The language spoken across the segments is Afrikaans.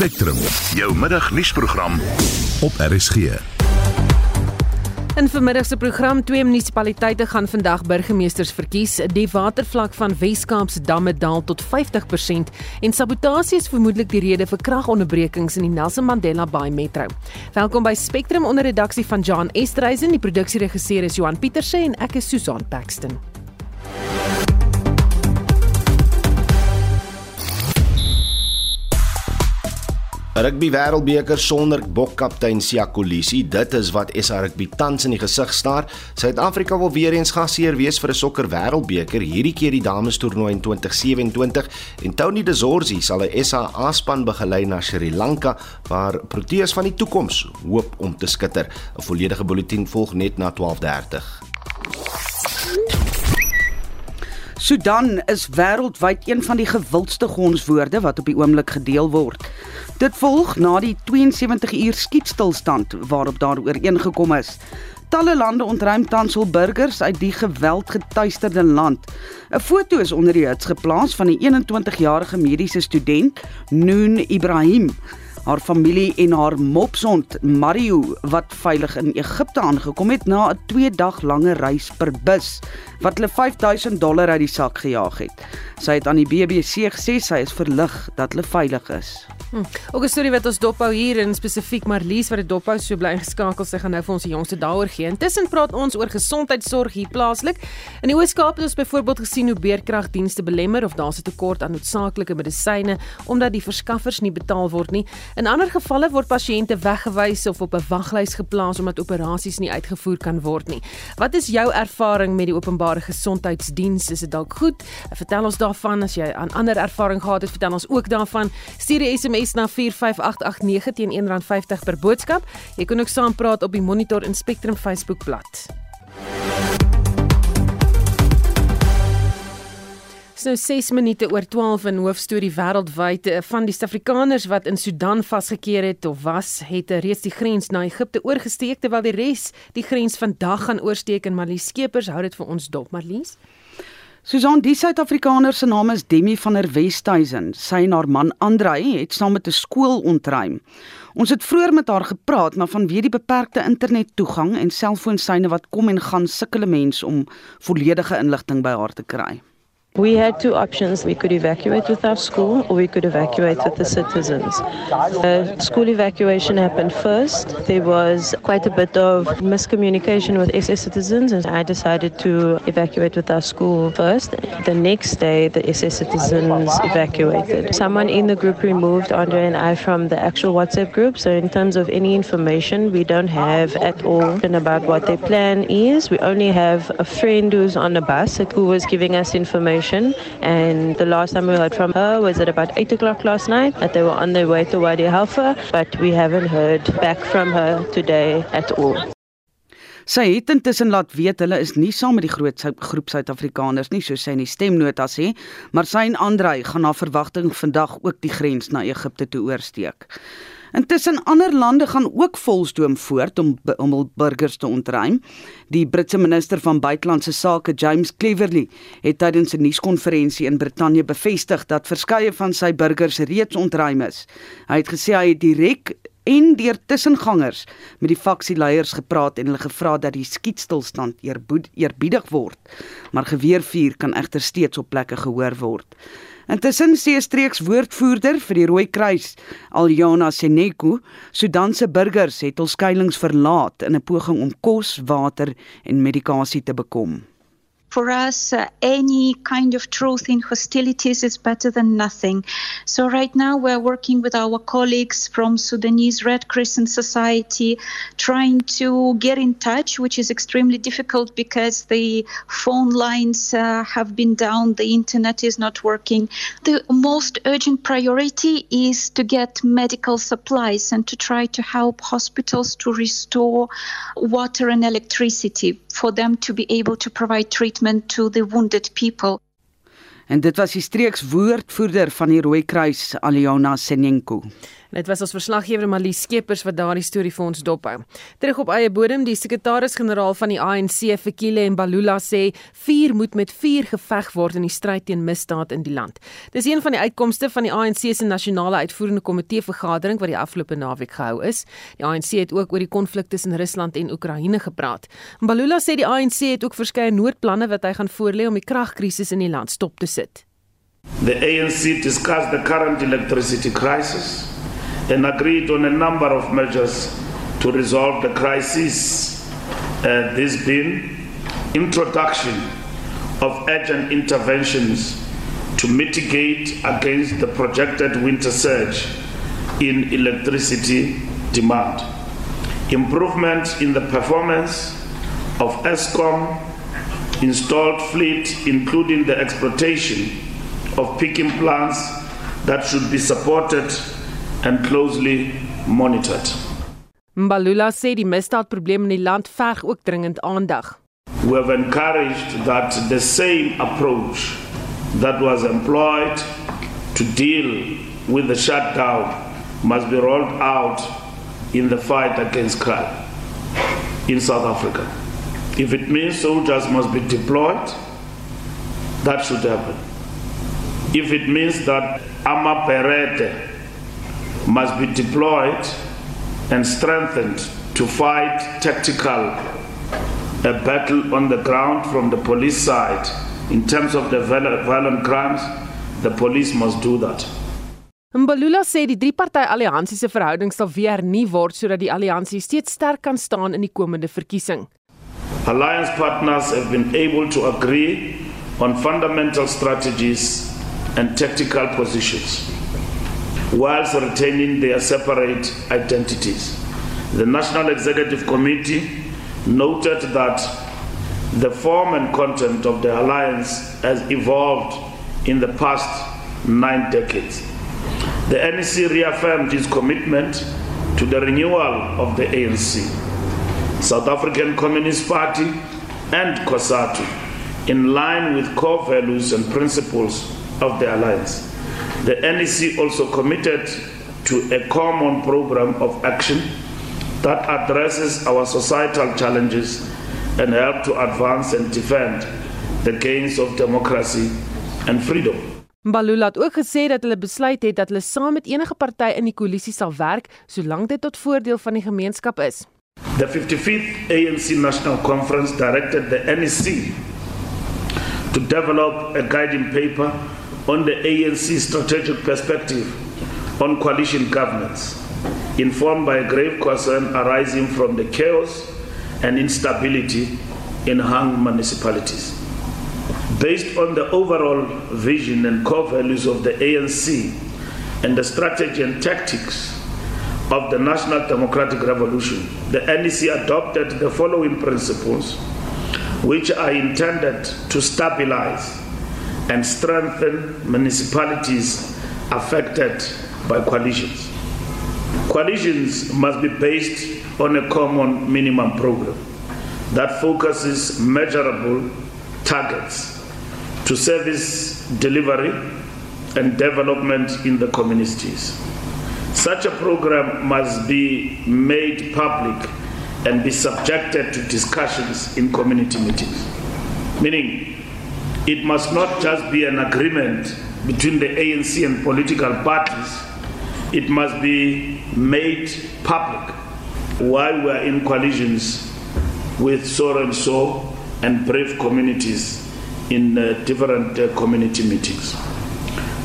Spectrum, jou middagnuusprogram op RSG. In vermiddag se program twee munisipaliteite gaan vandag burgemeesters verkies. Die watervlak van Wes-Kaap se damme daal tot 50% en sabotasie is vermoedelik die rede vir kragonderbrekings in die Nelson Mandela Bay Metro. Welkom by Spectrum onder redaksie van John Estreisen. Die produksieregisseur is Johan Pieterse en ek is Susan Paxton. Rugby Wêreldbeker sonder bokkaptein Siya Kolisi, dit is wat SA Rugby tans in die gesig staar. Suid-Afrika wil weer eens gasheer wees vir 'n sokker Wêreldbeker, hierdie keer die dames toernooi in 2027 en Tony De Zorzi sal 'n SA A-span begelei na Sri Lanka waar Proteas van die toekoms hoop om te skitter. 'n Volledige bulletin volg net na 12:30. Sudan is wêreldwyd een van die gewildste gonswoorde wat op die oomblik gedeel word. Dit volg na die 72 uur skietstilstand waarop daar ooreengekom is. Talle lande ontruim tans hul burgers uit die geweldgetuisterde land. 'n Foto is onder die hits geplaas van die 21-jarige mediese student Noon Ibrahim haar familie en haar mopsond Mario wat veilig in Egipte aangekom het na 'n 2 dag lange reis per bus wat hulle 5000 dollar uit die sak gejaag het. Sy het aan die BBC gesê sy is verlig dat hulle veilig is. Hm. Ook 'n storie wat ons dophou hier en spesifiek Marlies wat dit dophou so bly ingeskakel sy gaan nou vir ons die jongste daaroor gee. Intussen praat ons oor gesondheidsorg hier plaaslik. In die Oos-Kaap het ons byvoorbeeld gesien hoe beerkragdienste belemmer of daar's 'n tekort aan noodsaaklike medisyne omdat die verskaffers nie betaal word nie. In ander gevalle word pasiënte weggewys of op 'n waglys geplaas omdat operasies nie uitgevoer kan word nie. Wat is jou ervaring met die openbare gesondheidsdiens? Is dit dalk goed? Vertel ons daarvan as jy aan ander ervaring gehad het, vertel ons ook daarvan. Stuur 'n SMS na 45889 teen R1.50 per boodskap. Jy kan ook saampraat op die Monitor en Spectrum Facebook bladsy. So 6 minute oor 12 in hoofstorie wêreldwyd eh, van die Suid-Afrikaners wat in Sudan vasgekeer het of was, het reeds die grens na Egipte oorgesteek terwyl die res die grens vandag gaan oorsteek en Marlies Skeepers hou dit vir ons dop Marlies. Susan, die Suid-Afrikaner se naam is Demi van der Westhuizen. Sy en haar man Andrei het saam met 'n skool ontruim. Ons het vroeër met haar gepraat, maar vanweë die beperkte internettoegang en selfoonsyne wat kom en gaan, sukkel mense om volledige inligting by haar te kry. We had two options. We could evacuate with our school or we could evacuate with the citizens. Uh, school evacuation happened first. There was quite a bit of miscommunication with SS citizens and I decided to evacuate with our school first. The next day, the SS citizens evacuated. Someone in the group removed Andre and I from the actual WhatsApp group. So in terms of any information, we don't have at all about what their plan is. We only have a friend who's on the bus who was giving us information information. And the last time we heard from her was at about 8 o'clock last night that they were on their way to Wadi Halfa, but we haven't heard back from her today at all. Sy het intussen laat weet hulle is nie saam met die groot groep Suid-Afrikaners nie, soos sy in die stemnota sê, maar sy en Andrei gaan na verwagting vandag ook die grens na Egipte toe oorsteek. Intussen ander lande gaan ook volstoom voort om om hul burgers te ontruim. Die Britse minister van buitelandse sake, James Cleverly, het tydens 'n nuuskonferensie in Brittanje bevestig dat verskeie van sy burgers reeds ontruim is. Hy het gesê hy het direk en deur tussengangers met die faksieleiers gepraat en hulle gevra dat die skietstilstand eerbiedig word, maar geweervuur kan egter steeds op plekke gehoor word. Intussen sê streeks woordvoerder vir die Rooi Kruis, Aljana Seneko, Sudanse burgers het hul skuilings verlaat in 'n poging om kos, water en medikasie te bekom. For us, uh, any kind of truth in hostilities is better than nothing. So, right now, we're working with our colleagues from Sudanese Red Crescent Society, trying to get in touch, which is extremely difficult because the phone lines uh, have been down, the internet is not working. The most urgent priority is to get medical supplies and to try to help hospitals to restore water and electricity for them to be able to provide treatment to the wounded people. En dit was die streeks woordvoerder van die Rooi Kruis, Aliona Senenko. Dit was ons verslaggewer Malie Skeepers wat daardie storie vir ons dophou. Terug op eie bodem, die sekretaris-generaal van die ANC, Fikile Mbalula sê vuur moet met vuur geveg word in die stryd teen misdaad in die land. Dis een van die uitkomste van die ANC se nasionale uitvoerende komitee vergadering wat die afgelope naweek gehou is. Die ANC het ook oor die konflik tussen Rusland en Oekraïne gepraat. Mbalula sê die ANC het ook verskeie noodplanne wat hy gaan voorlê om die kragkrisis in die land stop te sit. The ANC discussed the current electricity crisis and agreed on a number of measures to resolve the crisis. Uh, this being introduction of urgent interventions to mitigate against the projected winter surge in electricity demand, improvement in the performance of ESCOM installed fleet, including the exploitation of picking plants that should be supported and closely monitored. Mbalula sê die misdaadprobleem in die land verg ook dringend aandag. We have encouraged that the same approach that was employed to deal with the shutdown must be rolled out in the fight against crime in South Africa. If it means soldiers must be deployed, that should happen. If it means that Ama Perete must be deployed and strengthened to fight tactical a battle on the ground from the police side in terms of the violent crimes the police must do that Mbalula sê die drie party alliansie se verhouding sal weer hernie word sodat die alliansie steeds sterk kan staan in die komende verkiesing. Alliance partners have been able to agree on fundamental strategies and tactical positions. Whilst retaining their separate identities. The National Executive Committee noted that the form and content of the alliance has evolved in the past nine decades. The NEC reaffirmed its commitment to the renewal of the ANC, South African Communist Party, and COSATU, in line with core values and principles of the alliance. The NEC also committed to a common program of action that addresses our societal challenges and help to advance and defend the gains of democracy and freedom. Mbalula het ook gesê dat hulle besluit het dat hulle saam met enige party in die koalisie sal werk solank dit tot voordeel van die gemeenskap is. The 55th ANC National Conference directed the NEC to develop a guiding paper on the ANC strategic perspective on coalition governance, informed by a grave concern arising from the chaos and instability in hung municipalities. Based on the overall vision and core values of the ANC and the strategy and tactics of the National Democratic Revolution, the NEC adopted the following principles, which are intended to stabilize and strengthen municipalities affected by coalitions. Coalitions must be based on a common minimum program that focuses measurable targets to service delivery and development in the communities. Such a program must be made public and be subjected to discussions in community meetings. Meaning, it must not just be an agreement between the ANC and political parties, it must be made public why we are in coalitions with so and so and brave communities in uh, different uh, community meetings.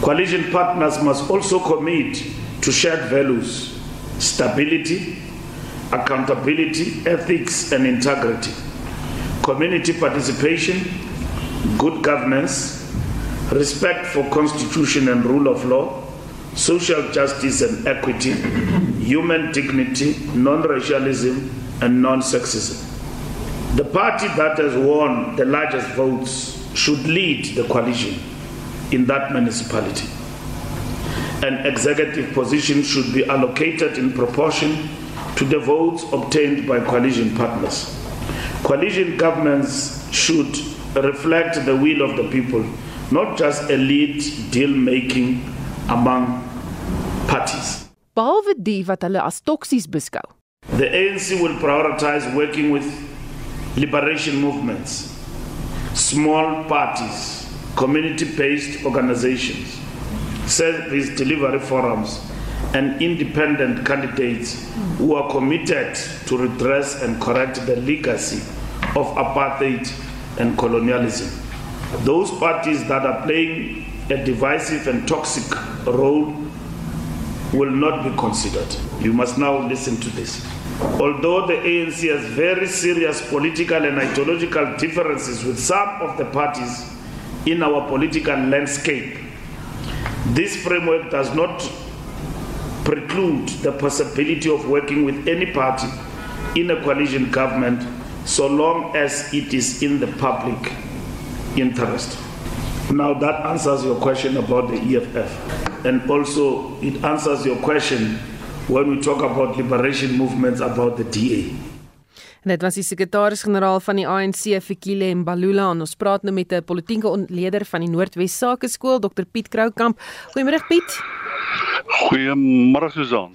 Coalition partners must also commit to shared values, stability, accountability, ethics, and integrity, community participation, good governance, respect for constitution and rule of law, social justice and equity, human dignity, non-racialism, and non-sexism. The party that has won the largest votes should lead the coalition in that municipality. An executive position should be allocated in proportion to the votes obtained by coalition partners. Coalition governments should reflect the will of the people, not just elite deal making among parties. behalwe die wat hulle as toksies beskou. The ANC will prioritize working with liberation movements, small parties, community based organizations, service delivery forums, and independent candidates who are committed to redress and correct the legacy of apartheid and colonialism. Those parties that are playing a divisive and toxic role will not be considered. You must now listen to this. Although the ANC has very serious political and ideological differences with some of the parties in our political landscape, this framework does not preclude the possibility of working with any party in a coalition government so long as it is in the public interest. Now, that answers your question about the EFF. And also, it answers your question when we talk about liberation movements about the DA. En dit was die sekretaris-generaal van die ANC, Fikile Mbalula. Ons praat nou met 'n politieke ontleder van die Noordwes Sakeskool, Dr Piet Kroukamp. Goeiemôre Piet. Goeiemôre Susan.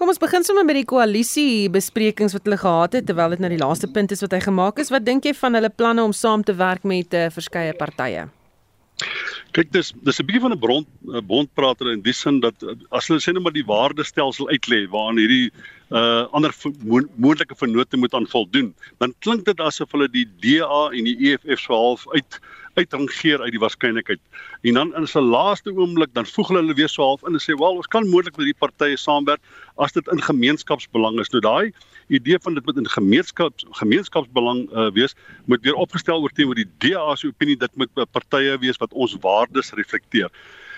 Kom ons begin sommer met die koalisie besprekings wat hulle gehad het terwyl dit nou die laaste punt is wat hy gemaak is. Wat dink jy van hulle planne om saam te werk met uh, verskeie partye? Kyk dis dis 'n bietjie van 'n bron bondprater in die sin dat as hulle sê net maar die waardestelsel uitlê waaraan hierdie uh ander moontlike vennote moet aan voldoen, dan klink dit asof hulle die DA en die EFF so half uit uitrangeer uit die waarskynlikheid. En dan in 'n laaste oomblik dan voeg hulle weer so half in en sê, "Wel, ons kan moontlik met die partye saamwerk as dit in gemeenskapsbelang is." Nou daai idee van dit moet in gemeenskaps gemeenskapsbelang uh, wees, moet weer opgestel word teenoor die DA se opinie dit moet partye wees wat ons waardes reflekteer.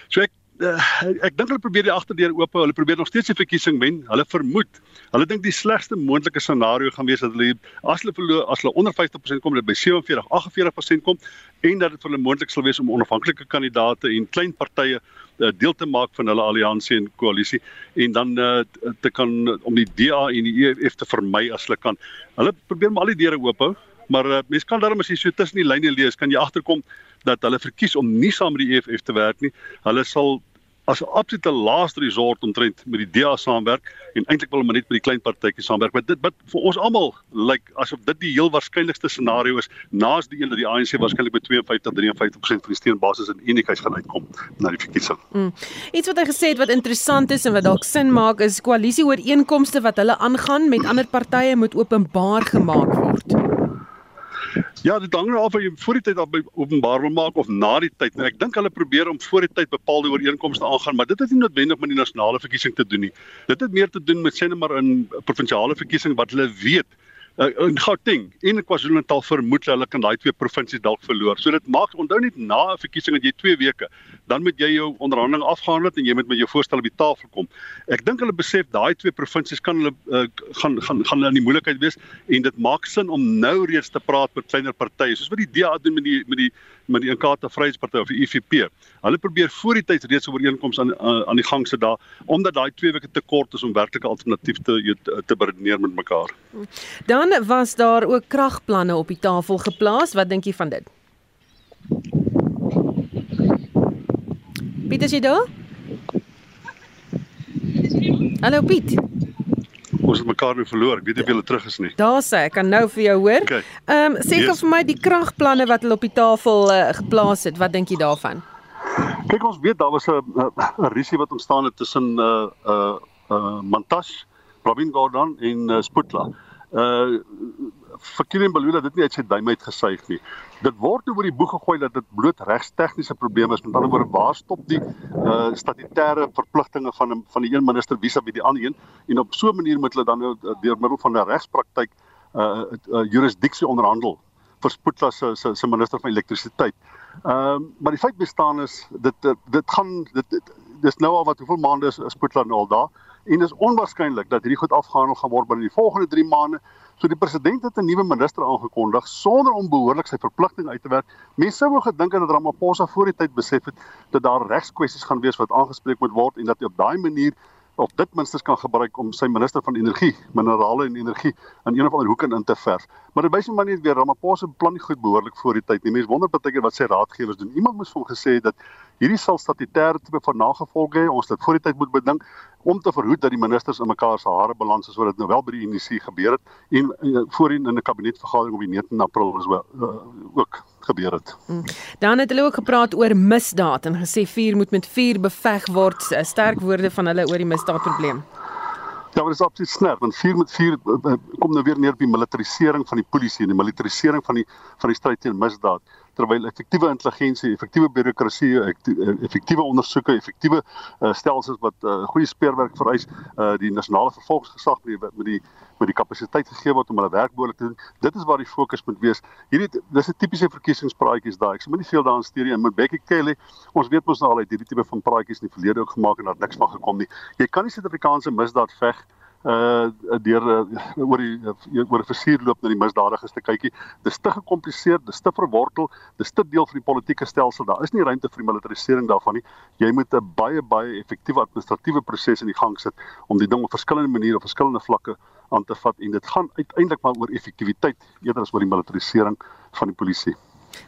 So ek uh, ek dink hulle probeer die agterdeur oop hou. Hulle probeer nog steeds die verkiesing wen. Hulle vermoed. Hulle dink die slegste moontlike scenario gaan wees dat hulle as hulle verloor as hulle onder 50% kom, dit by 47, 48% kom en dat dit vir hulle moontlik sal wees om onafhanklike kandidaate en klein partye uh, deel te maak van hulle alliansie en koalisie en dan uh, te kan om die DA en die EFF te vermy as hulle kan. Hulle probeer maar al die deure oop hou. Maar uh, mense kan daarom as jy so tussen die lyne lees, kan jy agterkom dat hulle verkies om nie saam met die EFF te werk nie. Hulle sal as 'n absolute laaste resort omtrent met die DA saamwerk en eintlik wil hulle net met die klein partytjies saamwerk. Maar dit wat vir ons almal lyk like, asof dit die heel waarskynlikste scenario is naas die een dat die ANC waarskynlik met 52-53% van die steunbasis in eenigheid gaan uitkom na die verkiesing. Mm. Iets wat hy gesê het wat interessant is en wat dalk sin maak is koalisieooreenkomste wat hulle aangaan met ander partye moet openbaar gemaak word. Ja, dit hang nou af of jy voor die tyd op openbaar wil maak of na die tyd. Nou, ek dink hulle probeer om voor die tyd bepaalde ooreenkomste aangaan, maar dit het nie noodwendig met die nasionale verkiesing te doen nie. Dit het meer te doen met sê net maar in provinsiale verkiesing wat hulle weet uh, in Gauteng en KwaZulu-Natal vermoed hulle kan daai twee provinsies dalk verloor. So dit maak onthou net na 'n verkiesing dat jy 2 weke, dan moet jy jou onderhandeling afgehandel en jy moet met jou voorstel op die tafel kom. Ek dink hulle besef daai twee provinsies kan hulle uh, gaan gaan gaan hulle in die moeilikheid wees en dit maak sin om nou reeds te praat met kleiner partye soos wat die DA doen met die met die met die Inkatha Vryheidsparty of die IFP. Hulle probeer voor die tyd reeds ooreenkomste aan aan die gang sit daar omdat daai 2 weke te kort is om werklike alternatief te te, beredeneer met mekaar. Dan was daar ook kragplanne op die tafel geplaas. Wat dink jy van dit? Piet, is jy daar? Hallo Piet. Ons het mekaar nou verloor. Ek weet nie of jy terug is nie. Daar sê ek kan nou vir jou hoor. Ehm okay. um, sê yes. vir my die kragplanne wat hulle op die tafel uh, geplaas het. Wat dink jy daarvan? Kyk ons weet daar was 'n 'n risie wat ontstaan het tussen uh uh uh Mantash, Robin Gordon en uh, Sputla uh vir Kilian Balula dit nie uit sy duim uit gesuig nie. Dit word oor die boeg gegooi dat dit bloot regstegniese probleme is. Met ander woorde, waar stop die uh statutêre verpligtinge van van die een minister vis-à-vis die ander een en op so 'n manier moet hulle dan nou uh, deur middel van 'n regspraktyk uh, uh jurisdiksie onderhandel vir Spoetla se se se minister van elektrisiteit. Ehm uh, maar die feit bestaan is dit dit gaan dit, dit dis nou al wat hoeveel maande is Spoetla nou al daar? En dit is onwaarskynlik dat hierdie goed afgehandel gaan word binne die volgende 3 maande. So die president het 'n nuwe minister aangekondig sonder om behoorlik sy verpligting uit te werk. Mense sou gedink het dat Ramaphosa voor die tyd besef het dat daar regskwessies gaan wees wat aangespreek moet word en dat op daai manier of dit minstens kan gebruik om sy minister van energie, minerale en energie in een of ander hoek in te verf. Maar dit wys my maar net weer Ramaphosa plan nie goed behoorlik voor die tyd nie. Mense wonder baie keer wat sy raadgewers doen. Iemand moes vir hom gesê dat hierdie sal statutêre tipe van nagevolge hê. Ons dit voor die tyd moet bedink om te verhoed dat die ministers in mekaar se hare balans is wat dit nou wel by die NDC gebeur het en uh, voorheen in 'n kabinetvergadering op die 9 April is wel uh, ook gebeur het. Hmm. Dan het hulle ook gepraat oor misdaad en gesê vuur moet met vuur beveg word. Sterk woorde van hulle oor die misdaadprobleem. Ja, dit is absoluut snerp want 4 met 4 uh, kom nou weer neer op die militarisering van die polisie en die militarisering van die van die stryd teen misdaad terwyl effektiewe intelligensie, effektiewe bureaukrasie, effektiewe ondersoeke, effektiewe uh, stelsels wat uh, goeie speurwerk vereis, uh, die nasionale vervolgingsgesag met die met die met die kapasiteit gegee word om hulle werk behoorlik te doen. Dit is waar die fokus moet wees. Hierdie dis 'n tipiese verkiesingspraatjies daai. Ek sê moenie veel daarin steur nie. Met Becky Kelly, ons weet mos nou al uit hierdie tipe van praatjies in die verlede ook gemaak en daar niks van gekom nie. Jy kan nie Suid-Afrikaanse misdaad veg uh deur uh, oor die uh, oor 'n versier loop na die misdadigers te kykie. Dis te gekompliseer, dis te verwortel, dis te deel van die politieke stelsel. Daar is nie ruimte vir die militarisering daarvan nie. Jy moet 'n baie baie effektiewe administratiewe proses in die gang sit om die ding op verskillende maniere op verskillende vlakke aan te vat en dit gaan uiteindelik maar oor effektiwiteit eerder as oor die militarisering van die polisie.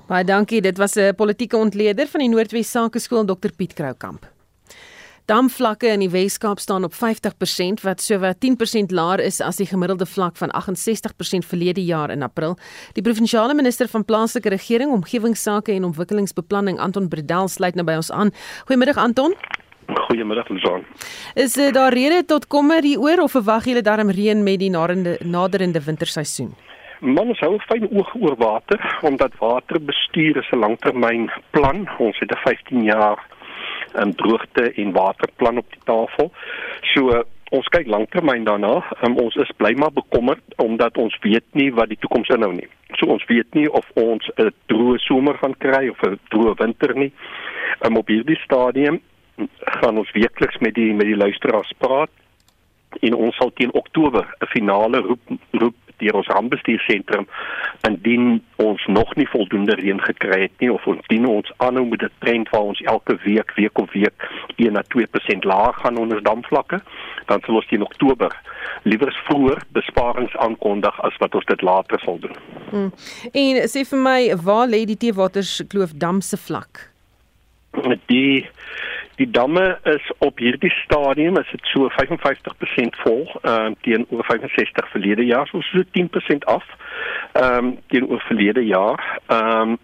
Baie dankie. Dit was 'n politieke ontleder van die Noordwes Sakeskool Dr Piet Kroukamp. Damvlakke in die Weskaap staan op 50% wat sowat 10% laer is as die gemiddelde vlak van 68% verlede jaar in April. Die provinsiale minister van plaaslike regering, omgewingsake en ontwikkelingsbeplanning Anton Bredel sluit nou by ons aan. Goeiemiddag Anton. Goeiemiddag Lizaan. Is uh, daar rede tot kommer hieroor of verwag julle darm reën met die naderende naderende winterseisoen? Man ons hou fyn oog oor water omdat waterbestuur is 'n langtermynplan. Ons het 'n 15 jaar 'n droogte en waterplan op die tafel. So ons kyk lanktermyn daarna. Um, ons is bly maar bekommerd omdat ons weet nie wat die toekoms inhou nie. So ons weet nie of ons 'n droë somer gaan kry of 'n droë winter nie. Um, op hierdie stadium gaan ons weekliks met die met die luisteraars praat en ons sal teen Oktober 'n finale roep roep deur ons rampbestuursentrum indien ons nog nie voldoende reën gekry het nie of ons dien ons aanhou met 'n trend waar ons elke week week op week 1 na 2% laag gaan onder damvlakke dan sal ons in Oktober liewer vroeër besparings aankondig as wat ons dit later sal doen. Hmm. En sê vir my waar lê die Teewaters Kloof dam se vlak? Die Die damme is op hierdie stadium is dit so 55% vol ehm uh, teenoor 65 verlede jaar so so 10% af ehm um, teenoor verlede jaar. Ehm um,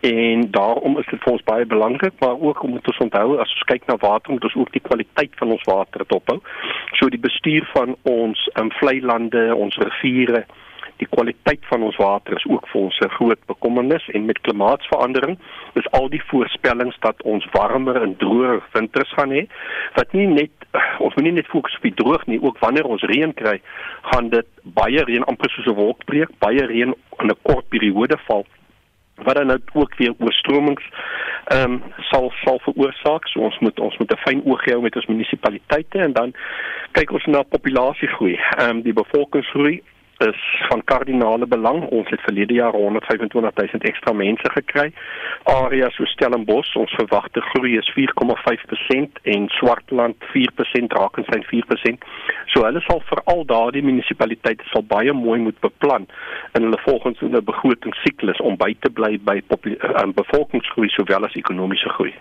en daarom is dit vir ons baie belangrik maar ook om te onthou as ons kyk na water moet ons ook die kwaliteit van ons water dophou so die bestuur van ons ehm um, vlei lande ons riviere die kwaliteit van ons water is ook vir ons 'n groot bekommernis en met klimaatsverandering is al die voorspellings dat ons warmer en droër winters gaan hê wat nie net ons moet nie net fokus op die droog nie ook wanneer ons reën kry gaan dit baie reën amper soos 'n wolkbreek baie reën in 'n kort periode val wat dan nou ook weer oorstromings ehm um, sal sal veroorsaak. So ons moet ons moet 'n fyn oog hou met ons munisipaliteite en dan kyk ons na populasiegroei. Ehm um, die bevolkingsgroei is van kardinale belang. Ons het verlede jaar 125 000 ekstra mense gekry. Areas so Stellenbosch, ons verwagte groei is 4,5% en Swartland 4%, Drakensberg 4%. So hulle sal veral daardie munisipaliteite sal baie mooi moet beplan in hulle volgens 'n begrotingssiklus om by te bly by uh, bevolkingsgroei sowel as ekonomiese groei.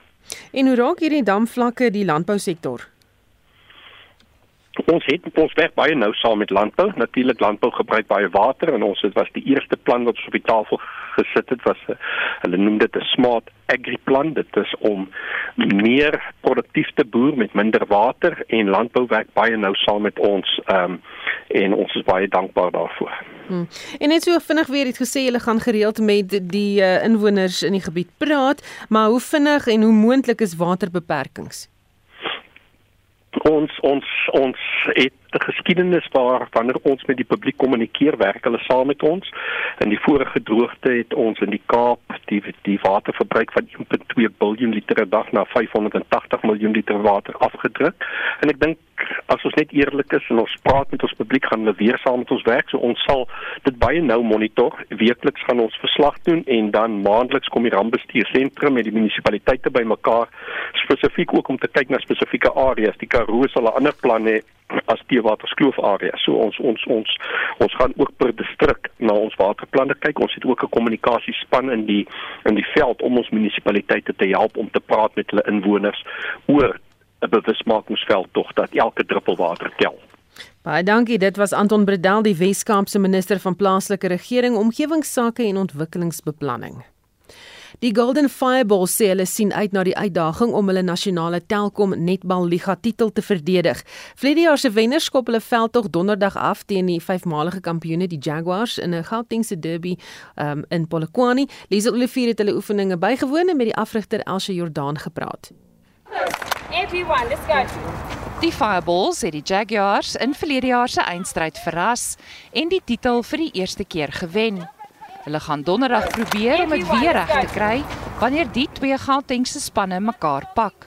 En hoe raak hierdie damvlakke die landbousektor? Ons het ons werk baie nou saam met landbou. Natuurlik landbou gebruik baie water en ons het was die eerste plan wat ons op die tafel gesit het was eh, hulle noem dit 'n smart agri plan. Dit is om meer produktief te boer met minder water en landbou werk baie nou saam met ons ehm um, en ons is baie dankbaar daarvoor. Hmm. En net so vinnig weer het gesê hulle gaan gereeld met die uh, inwoners in die gebied praat, maar hoe vinnig en hoe moontlik is waterbeperkings? Ons ons ons het 'n geskiedenis waar wanneer ons met die publiek kommunikeer, werk hulle saam met ons. In die vorige droogte het ons in die Kaap die die waterverbruik van 1.2 miljard liter per dag na 580 miljoen liter water afgedruk. En ek dink as ons net eerlik is en ons praat met ons publiek gaan hulle weer saam met ons werk. So ons sal dit baie nou monitor. Weekliks gaan ons verslag doen en dan maandeliks kom die rampbestuursentrum met die munisipaliteite bymekaar spesifiek ook om te kyk na spesifieke areas. Die Karoo sal 'n ander plan hê as die waterskloof area. So ons ons ons ons gaan ook per distrik na ons waterplanne kyk. Ons het ook 'n kommunikasiespan in die in die veld om ons munisipaliteite te help om te praat met hulle inwoners oor 'n bewusmakingsveld tog dat elke druppel water tel. Baie dankie. Dit was Anton Bredel, die Wes-Kaapse minister van plaaslike regering, omgewingsake en ontwikkelingsbeplanning. Die Golden Fireball sê hulle sien uit na die uitdaging om hulle nasionale Telkom Netbal Liga titel te verdedig. Vlede jaar se wenners skop hulle veld tog donderdag af teen die vyfmalige kampioene die Jaguars in 'n Gautengse derby um, in Polokwane. Liesel Olivier het hulle oefeninge bygewoon en met die afrigter Elsje Jordaan gepraat. Everyone, let's go. Die Fireballs het die Jaguars in verlede jaar se eindstryd verras en die titel vir die eerste keer gewen. Hulle gaan donderdag probeer om dit weer reg te kry wanneer die twee Gautengse spanne mekaar pak.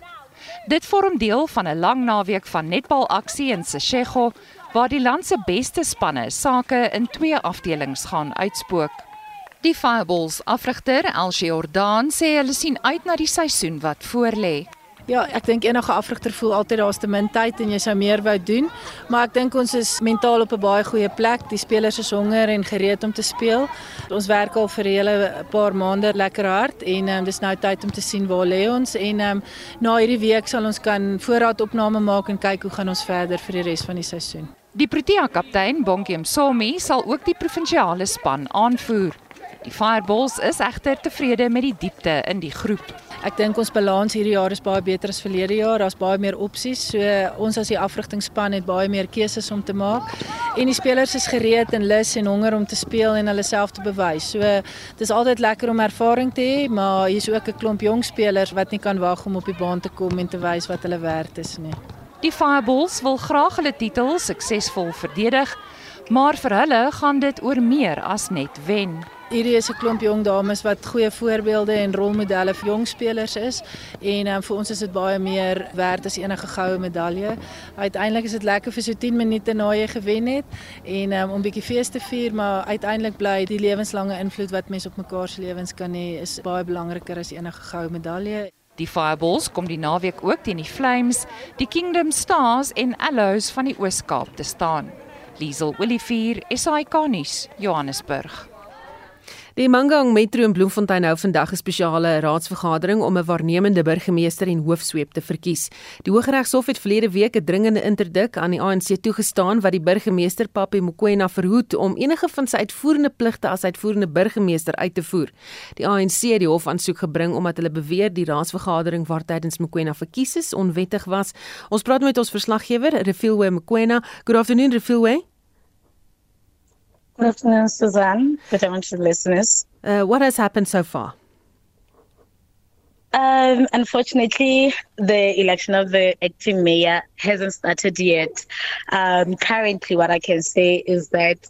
Dit vorm deel van 'n lang naweek van netbalaksie in Seshego waar die land se beste spanne sake in twee afdelings gaan uitspook. Die Fireballs afrigter Elsie Jordan sê hulle sien uit na die seisoen wat voorlê. Ja, ek dink enige afrigter voel altyd daar's te min tyd en jy sou meer wou doen, maar ek dink ons is mentaal op 'n baie goeie plek. Die spelers is honger en gereed om te speel. Ons werk al vir 'n hele paar maande lekker hard en um, dis nou tyd om te sien waar lê ons en um, na hierdie week sal ons kan voorraadopname maak en kyk hoe gaan ons verder vir die res van die seisoen. Die Protea kaptein Bonkiem Somi sal ook die provinsiale span aanvoer. Die Fireballs is egter tevrede met die diepte in die groep. Ek dink ons balans hierdie jaar is baie beter as verlede jaar. Daar's baie meer opsies. So ons as die afrigtingspan het baie meer keuses om te maak. En die spelers is gereed en lus en honger om te speel en hulle self te bewys. So dis altyd lekker om ervaring te hê, maar hier's ook 'n klomp jong spelers wat nie kan wag om op die baan te kom en te wys wat hulle werd is nie. Die Fireballs wil graag hulle titel suksesvol verdedig, maar vir hulle gaan dit oor meer as net wen. Hierdie is 'n klomp jong dames wat goeie voorbeelde en rolmodelle vir jong spelers is en um, vir ons is dit baie meer werd as enige goue medalje. Uiteindelik is dit lekker vir so 10 minute na jy gewen het en um, om 'n bietjie fees te vier, maar uiteindelik bly die lewenslange invloed wat mense op mekaar se lewens kan hê is baie belangriker as enige goue medalje. Die Fireballs kom die naweek ook teen die Flames, die Kingdom Stars en Allows van die Oos-Kaap te staan. Liesel Olivier, SAK-nuus, Johannesburg. Die Mangang Metro in Bloemfontein hou vandag 'n spesiale raadsvergadering om 'n waarnemende burgemeester en hoofsweep te verkies. Die Hooggeregshof het verlede week 'n dringende interdik aan die ANC toegestaan wat die burgemeester Papi Mokoena verhoed om enige van sy uitvoerende pligte as uitvoerende burgemeester uit te voer. Die ANC het die hof aansoek gebring omdat hulle beweer die raadsvergadering waar tydens Mokoena verkies is onwettig was. Ons praat met ons verslaggewer, Refilwe Mokoena. Good afternoon, Refilwe. Good afternoon, Suzanne. Good afternoon listeners. Uh, what has happened so far? Um, unfortunately, the election of the acting mayor hasn't started yet. Um, currently, what I can say is that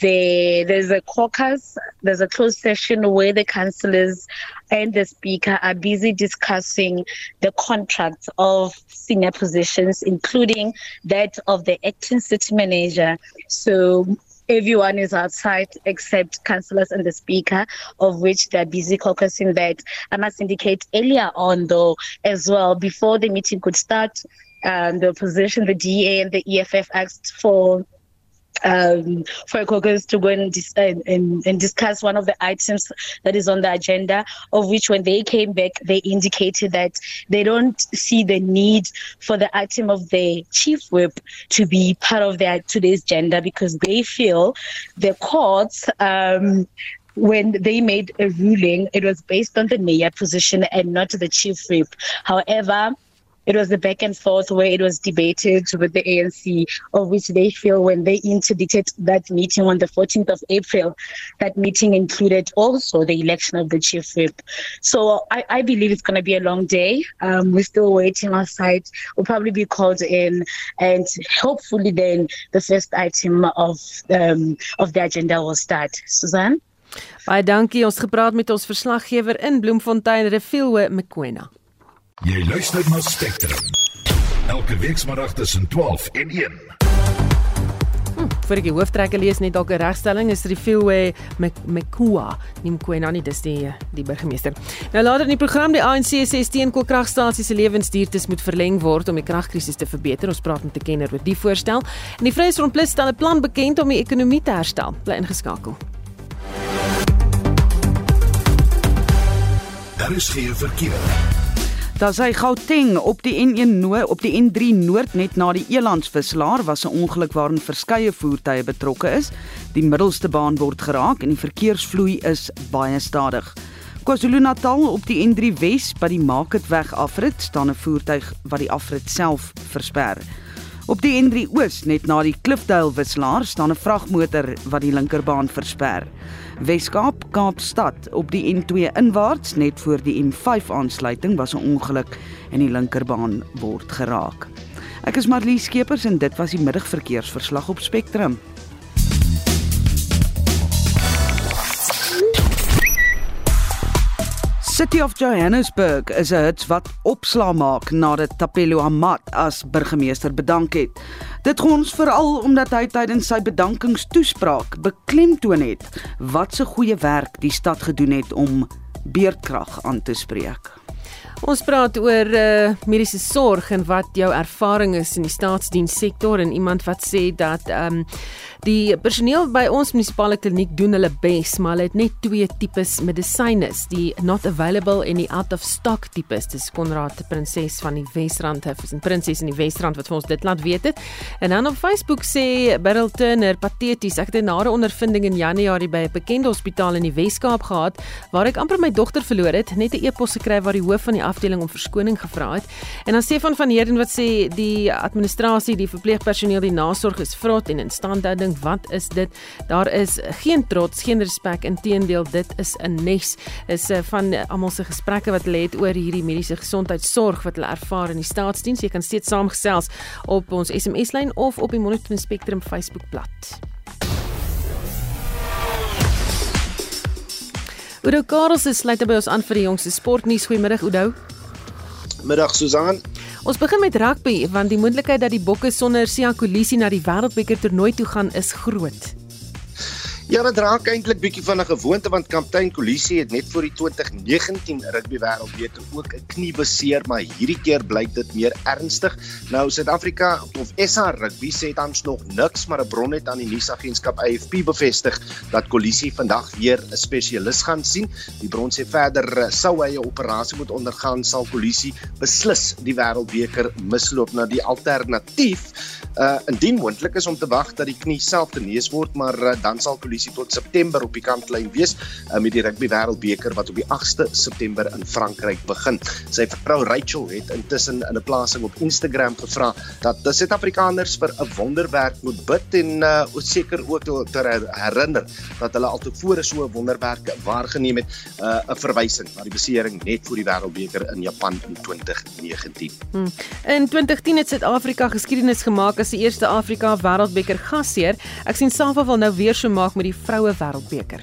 the, there's a caucus, there's a closed session where the councillors and the speaker are busy discussing the contracts of senior positions, including that of the acting city manager. So everyone is outside except councillors and the speaker, of which they're busy caucusing that. I must indicate earlier on, though, as well, before the meeting could start, um, the opposition, the DA and the EFF asked for um, for a caucus to go and, dis- and, and, discuss one of the items that is on the agenda, of which when they came back, they indicated that they don't see the need for the item of the chief whip to be part of their today's agenda because they feel the courts um, when they made a ruling, it was based on the mayor position and not the chief whip. However, it was the back and forth where it was debated with the ANC of which they feel when they interdicted that meeting on the 14th of April, that meeting included also the election of the chief whip. So I, I believe it's going to be a long day. Um, we're still waiting outside. We'll probably be called in, and hopefully then the first item of um, of the agenda will start. Suzanne. Baie dankie. Ons gepraat met ons verslaggewer in Bloemfontein, Refilwe Mkwena. Jy luister na Spectrum. Elke weekmiddag tussen 12 en 1. Hm, vir die hooftrekke lees net dalk 'n regstelling is Refilwe Mkua, nie Mkwena nie, dis die die burgemeester. Nou later in die program die ANC sê steenkoolkragstasies se lewensduurtes moet verleng word om die kragkrisis te verbeter. Ons praat met 'n kenner oor die voorstel. En die Vryheidsfront Plus stel 'n plan bekend om die ekonomie te herstel. Bly ingeskakel. Daar is geen verkeer. Daar sy Gauteng op die N1 Noord op die N3 Noord net na die Elandswisselaar was 'n ongeluk waarin verskeie voertuie betrokke is. Die middelste baan word geraak en die verkeersvloei is baie stadig. KwaZulu-Natal op die N3 Wes by die Marketweg afrit staan 'n voertuig wat die afrit self versper. Op die N3 Oos net na die Klifdale wisselaar staan 'n vragmotor wat die linkerbaan versper. Weskaap Kaapstad op die N2 inwaarts net voor die M5 aansluiting was 'n ongeluk en die linkerbaan word geraak. Ek is Marlie Skeepers en dit was die middagverkeersverslag op Spectrum. City of Johannesburg is 'n hits wat opslaa maak nadat Tapelo Amat as burgemeester bedank het. Dit gaan ons veral omdat hy tydens sy bedankingstoespraak beklemtoon het wat se goeie werk die stad gedoen het om beerdkrag aan te spreek. Ons praat oor uh, mediese sorg en wat jou ervaring is in die staatsdienssektor en iemand wat sê dat ehm um, Die personeel by ons munisipale kliniek doen hulle bes, maar hulle het net twee tipes medisyne, die not available en die out of stock tipes. Dis Konrad Prinses van die Wesrand, hy's 'n prinses in die Wesrand wat vir ons dit laat weet het. En dan op Facebook sê Beryl Turner pateties, ek het 'n nare ondervinding in Januarie by 'n bekende hospitaal in die Wes-Kaap gehad waar ek amper my dogter verloor het, net 'n e-pos gekry waar die hoof van die afdeling om verskoning gevra het. En dan Stefan van Heerden wat sê die administrasie, die verpleegpersoneel, die nasorg is vrot en instandhouding dink wat is dit? Daar is geen trots, geen respek, inteendeel dit is 'n nes. Is uh, van almal se gesprekke wat hulle het oor hierdie mediese gesondheidsorg wat hulle ervaar in die staatsdiens. Jy kan steeds saamgesels op ons SMS-lyn of op die Monitor Spectrum Facebook-blad. Udo Karls is sluit by ons aan vir die jongste sportnuus. Goeiemiddag Udo. Middag Susan. Ons begin met rugby want die moontlikheid dat die Bokke sonder Sia Kolisi na die Wêreldbeker toernooi toe gaan is groot. Ja, dit raak eintlik bietjie van 'n gewoonte want kaptein Kolisi het net voor die 2019 rugby wêreldbeker ook 'n knie beseer, maar hierdie keer blyk dit meer ernstig. Nou Suid-Afrika of SA Rugby sê tans nog niks, maar 'n bron het aan die nuusagentskap AFP bevestig dat Kolisi vandag weer 'n spesialis gaan sien. Die bron sê verder sou hy 'n operasie moet ondergaan, sal Kolisi beslis die wêreldbeker misloop na die alternatief. Uh indien moontlik is om te wag dat die knie self genees word, maar uh, dan sal kompetisie tot September op die kantlyn wees uh, met die rugby wêreldbeker wat op die 8ste September in Frankryk begin. Sy vrou Rachel het intussen in 'n plasing op Instagram gevra dat die Suid-Afrikaners vir 'n wonderwerk moet bid en uh, seker ook te herinner dat hulle altevore so 'n wonderwerk waargeneem het, uh, 'n verwysing na die besering net voor die wêreldbeker in Japan in 2019. Hmm. In 2010 het Suid-Afrika geskiedenis gemaak as die eerste Afrika wêreldbeker gasheer. Ek sien Safa wil nou weer so maak met die vroue wêreldbeker.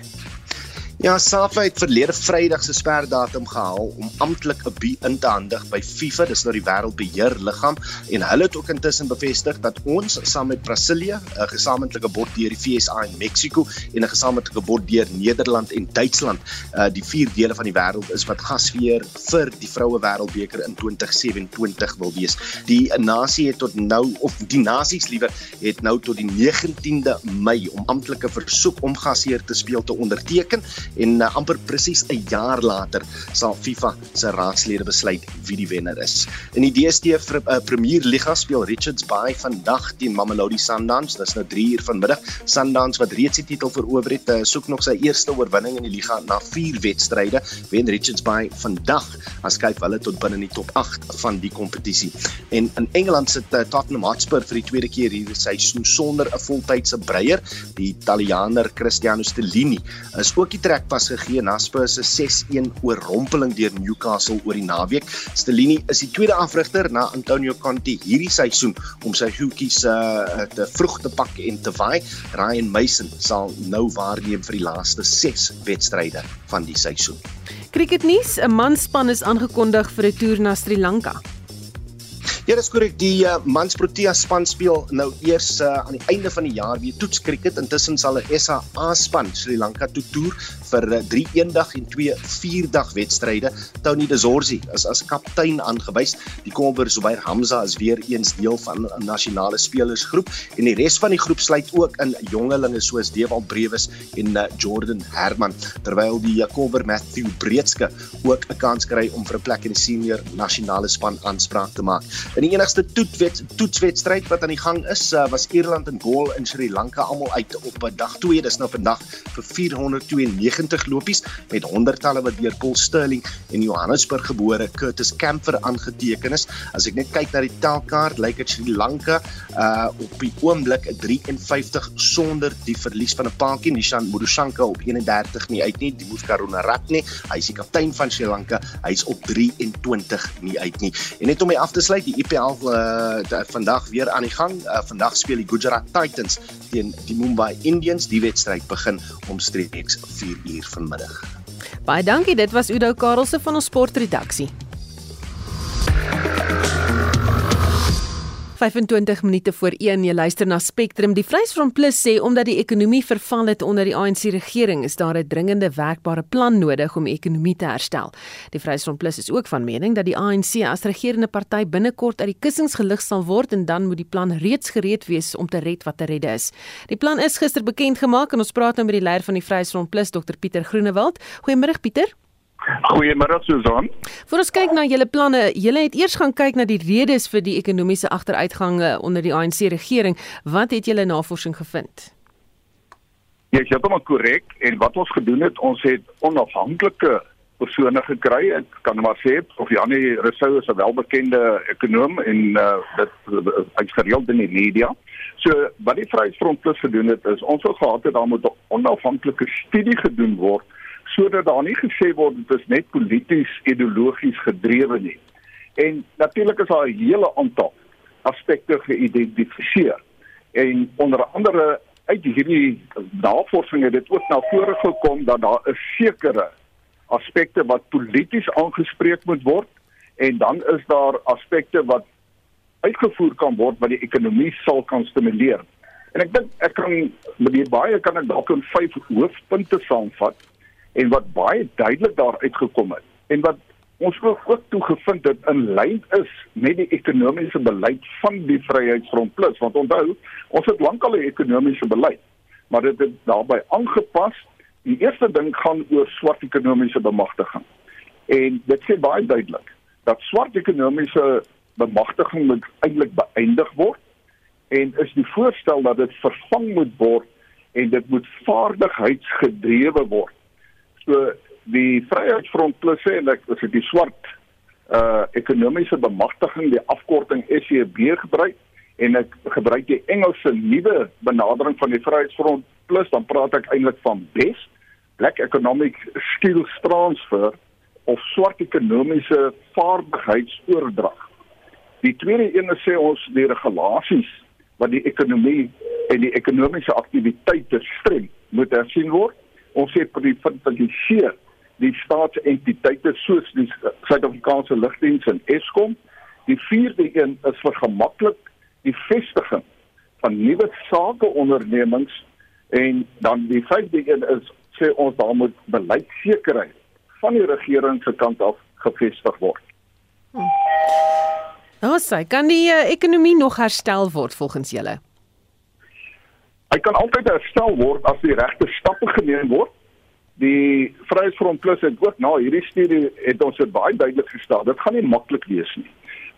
Ja, SAFA het verlede Vrydag se sperdatum gehaal om amptelik 'n bi in te handig by FIFA, dis nou die wêreldbeheerliggaam en hulle het ook intussen bevestig dat ons saam met Brasilia 'n gesamentlike bod deur die FSA en Mexiko en 'n gesamentlike bod deur Nederland en Duitsland, uh die vier dele van die wêreld is wat gasheer vir die vroue wêreldbeker in 2027 wil wees. Die nasie het tot nou of die nasies liewer het nou tot die 19de Mei om amptelike versoek om gasheer te speel te onderteken en uh, amper presies 'n jaar later sal FIFA se raadslede besluit wie die wenner is. In die DStv uh, Premier Liga speel Richards Bay vandag teen Mamelodi Sundowns. Dis nou 3 uur vanmiddag. Sundowns wat reeds die titel verower het, uh, soek nog sy eerste oorwinning in die liga na 4 wedstryde. Wen Richards Bay vandag as kyk hulle tot binne in die top 8 van die kompetisie. En in Engeland sit uh, Tottenham Hotspur vir die tweede keer hierdie seisoen sonder 'n voltydse breier. Die Italianer Cristiano Stellini is ook die trekpas gegee na Spurs se 6-1 oorrompeling deur Newcastle oor die naweek. Stellini is die tweede afrigter na Antonio Conte hierdie seisoen om sy hoekies uh, te vroeg te pak en te waai. Ryan Mason sal nou waarneem vir die laaste 6 wedstryde van die seisoen. Kriketnuus: 'n manspan is aangekondig vir 'n toer na Sri Lanka. Ja, dis korrek. Die uh, Mans Protea span speel nou eers uh, aan die einde van die jaar weer toets cricket. Intussen sal 'n SA span Sri Lanka toe toer vir 'n uh, 3 eendag en 2 vierdag wedstryde. Tony De Zorzi is as kaptein aangewys. Die Komber Zubair Hamza is weer eens deel van 'n nasionale spelersgroep en die res van die groep sluit ook in jongelinge soos Dewald Brewes en uh, Jordan Herman terwyl die Komber Matthew Breedske ook 'n kans kry om vir 'n plek in die senior nasionale span aanspraak te maak. In die enigste toetswed toetswedstryd wat aan die gang is, uh, was Ierland en Gaul in Sri Lanka almal uit op 'n dag 2. Dis nou vandag vir 492 lopies met honderdtalle wat deur Paul Sterling en Johannesburg gebore Curtis Camper aangeteken is. As ek net kyk na die telkaart, lyk dit Sri Lanka uh op die oomblik 53 sonder die verlies van 'n paadjie Nishan Mudushanka op 31 nie uit nie. Die Moef Karunaratne, hy is die kaptein van Sri Lanka, hy's op 23 nie uit nie. En net om my af te sluit, die IPL uh, vandag weer aan die gang. Uh, vandag speel die Gujarat Titans teen die Mumbai Indians. Die wedstryd begin omstreeks 4 uur vanmiddag. Baie dankie. Dit was Udo Karelse van ons sportredaksie. 25 minute voor 1 jy luister na Spectrum. Die Vryheidsfront Plus sê omdat die ekonomie verval het onder die ANC regering, is daar 'n dringende werkbare plan nodig om die ekonomie te herstel. Die Vryheidsfront Plus is ook van mening dat die ANC as regerende party binnekort uit die kussings gelig sal word en dan moet die plan reeds gereed wees om te red wat te redde is. Die plan is gister bekend gemaak en ons praat nou met die leier van die Vryheidsfront Plus, Dr Pieter Groenewald. Goeiemôre Pieter. Goeiemôre Susan. Voor ons kyk na julle planne, julle het eers gaan kyk na die redes vir die ekonomiese agteruitgange onder die ANC regering. Wat het julle navorsing gevind? Ja, jy is heeltemal korrek en wat ons gedoen het, ons het onafhanklike persone gekry. Ek kan maar sê of Janie Rousseau is 'n welbekende ekonom en uh, dit hy's gereeld in die media. So wat die Vryheidsfront Plus gedoen het is ons het gehad het daar moet 'n onafhanklike studie gedoen word sodat daar nie gesê word dit is net polities ideologies gedrewe nie. En natuurlik is daar 'n hele aantal aspekte geïdentifiseer. En onder andere uit hierdie navorsing het dit ook na vore gekom dat daar 'n sekere aspekte wat polities aangespreek moet word en dan is daar aspekte wat uitgevoer kan word wat die ekonomie sal kan stimuleer. En ek dink ek kan die baie kan ek dalk in vyf hoofpunte saamvat en wat baie duidelik daar uitgekom het en wat ons ook, toe gevind het in lyn is met die ekonomiese beleid van die Vryheidsfront Plus. Want onthou ons het lankal 'n ekonomiese beleid maar dit het daarbey aangepas. Die eerste ding gaan oor swart ekonomiese bemagtiging. En dit sê baie duidelik dat swart ekonomiese bemagtiging moet eintlik beëindig word en is die voorstel dat dit vervang moet word en dit moet vaardigheidsgedrewe word So die Vryheidsfront plus sê en ek as ek die swart uh ekonomiese bemagtiging die afkorting SEB gebruik en ek gebruik die Engelse nuwe benadering van die Vryheidsfront plus dan praat ek eintlik van BES Black Economic Skills Transfer of swart ekonomiese vaardigheidsoordrag. Die tweede een sê ons die regulasies wat die ekonomie en die ekonomiese aktiwiteite streng moet hersien word ons sê privatiseer die staatsentiteite soos die Suid-Afrikaanse Lugdiens en Eskom. Die vierde een is vir gemaklik die vestiging van nuwe sakeondernemings en dan die vyfde een is sê ons daar moet beleidsekerheid van die regering se kant af gevestig word. Nou hm. sê, kan die uh, ekonomie nog herstel word volgens julle? Hy kan altyd herstel word as die regte stappe geneem word. die Vryheidsfront Plus het ook na hierdie studie het ons dit baie duidelik gestel. Dit gaan nie maklik wees nie.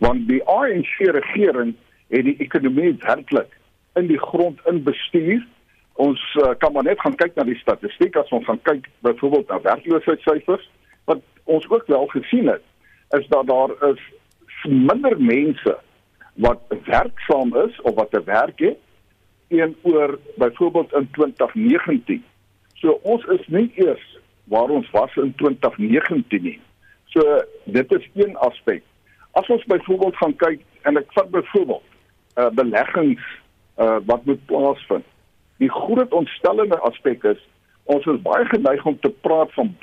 Want die ANC regering het die ekonomie werklik in die grond in bestuur. Ons uh, kan maar net gaan kyk na die statistiek as ons gaan kyk byvoorbeeld na werkloosheidssyfers wat ons ook wel gesien het is dat daar is minder mense wat werksaam is of wat 'n werk het teenoor byvoorbeeld in 2019. So ons is nie eers waar ons was in 2019 nie. So dit is een aspek. As ons byvoorbeeld gaan kyk en ek vat byvoorbeeld uh beleggings uh wat moet plaasvind. Die groot ontstellende aspek is ons is baie geneig om te praat van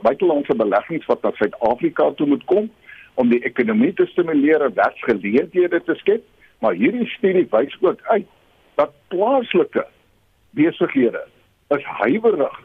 buitelandse beleggings wat na Suid-Afrika toe moet kom om die ekonomie te stimuleer en werksgeleenthede te skep, maar hierdie studie wys ook uit dat plaaslike besighede is huiwerig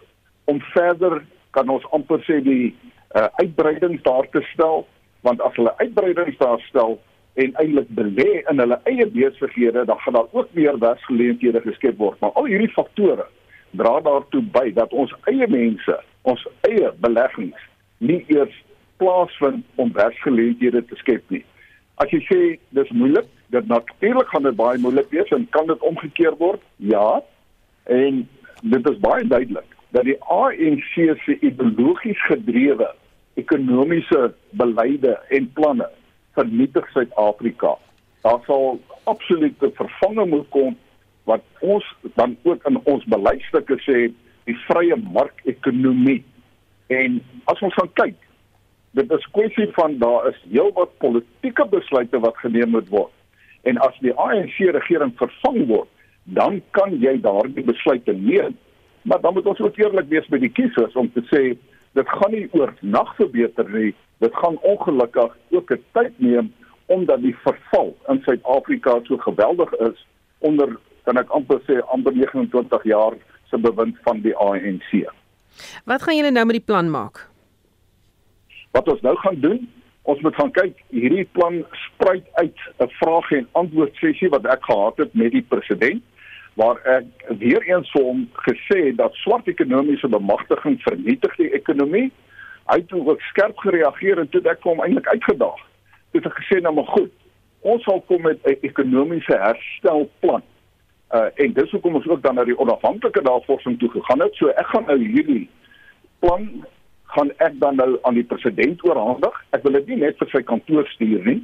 om verder kan ons amper sê die uh, uitbreidings daar te stel want as hulle uitbreidings daar stel en eintlik belê in hulle eie besighede dan gaan daar ook meer werksgeleenthede geskep word maar al hierdie faktore dra daartoe by dat ons eie mense ons eie beleggings nie eers plaasvind om werksgeleenthede te skep nie. As jy sê dis moeilik, dit natuurlik gaan dit baie moeilik wees en kan dit omgekeer word? Ja. En dit is baie duidelik dat die ANC se ideologies gedrewe ekonomiese beleide en planne vernietig Suid-Afrika. Daar sal absoluut 'n vervanging moet kom wat ons dan ook in ons beleidsstukke sê die vrye mark-ekonomie. En as ons gaan kyk dit is kwessie van daar is heelwat politieke besluite wat geneem moet word. En as die ANC regering vervang word, dan kan jy daardie besluite neem. Maar dan moet ons ook eerlik wees by die kiesers om te sê dit gaan nie oor nag verbeter nie. Dit gaan ongelukkig ook 'n tyd neem omdat die verval in Suid-Afrika so geweldig is onder kan ek amper sê amper 29 jaar se bewind van die ANC. Wat gaan julle nou met die plan maak? Wat ons nou gaan doen, ons moet gaan kyk, hierdie plan spruit uit 'n vraag en antwoord sessie wat ek gehad het met die president waar ek weer eens vir hom gesê het dat swart ekonomiese bemagtiging vernietig die ekonomie. Hy het ook skerp gereageer en toe ek hom eintlik uitgedaag. Toe het ek gesê nou maar goed, ons sal kom met 'n ekonomiese herstelplan. Uh en dis hoekom ons ook dan na die onafhanklike navorsing toe gegaan het. So ek gaan nou hierdie plan gaan ek dan nou aan die president oorhandig. Ek wil dit nie net vir sy kantoor stuur nie.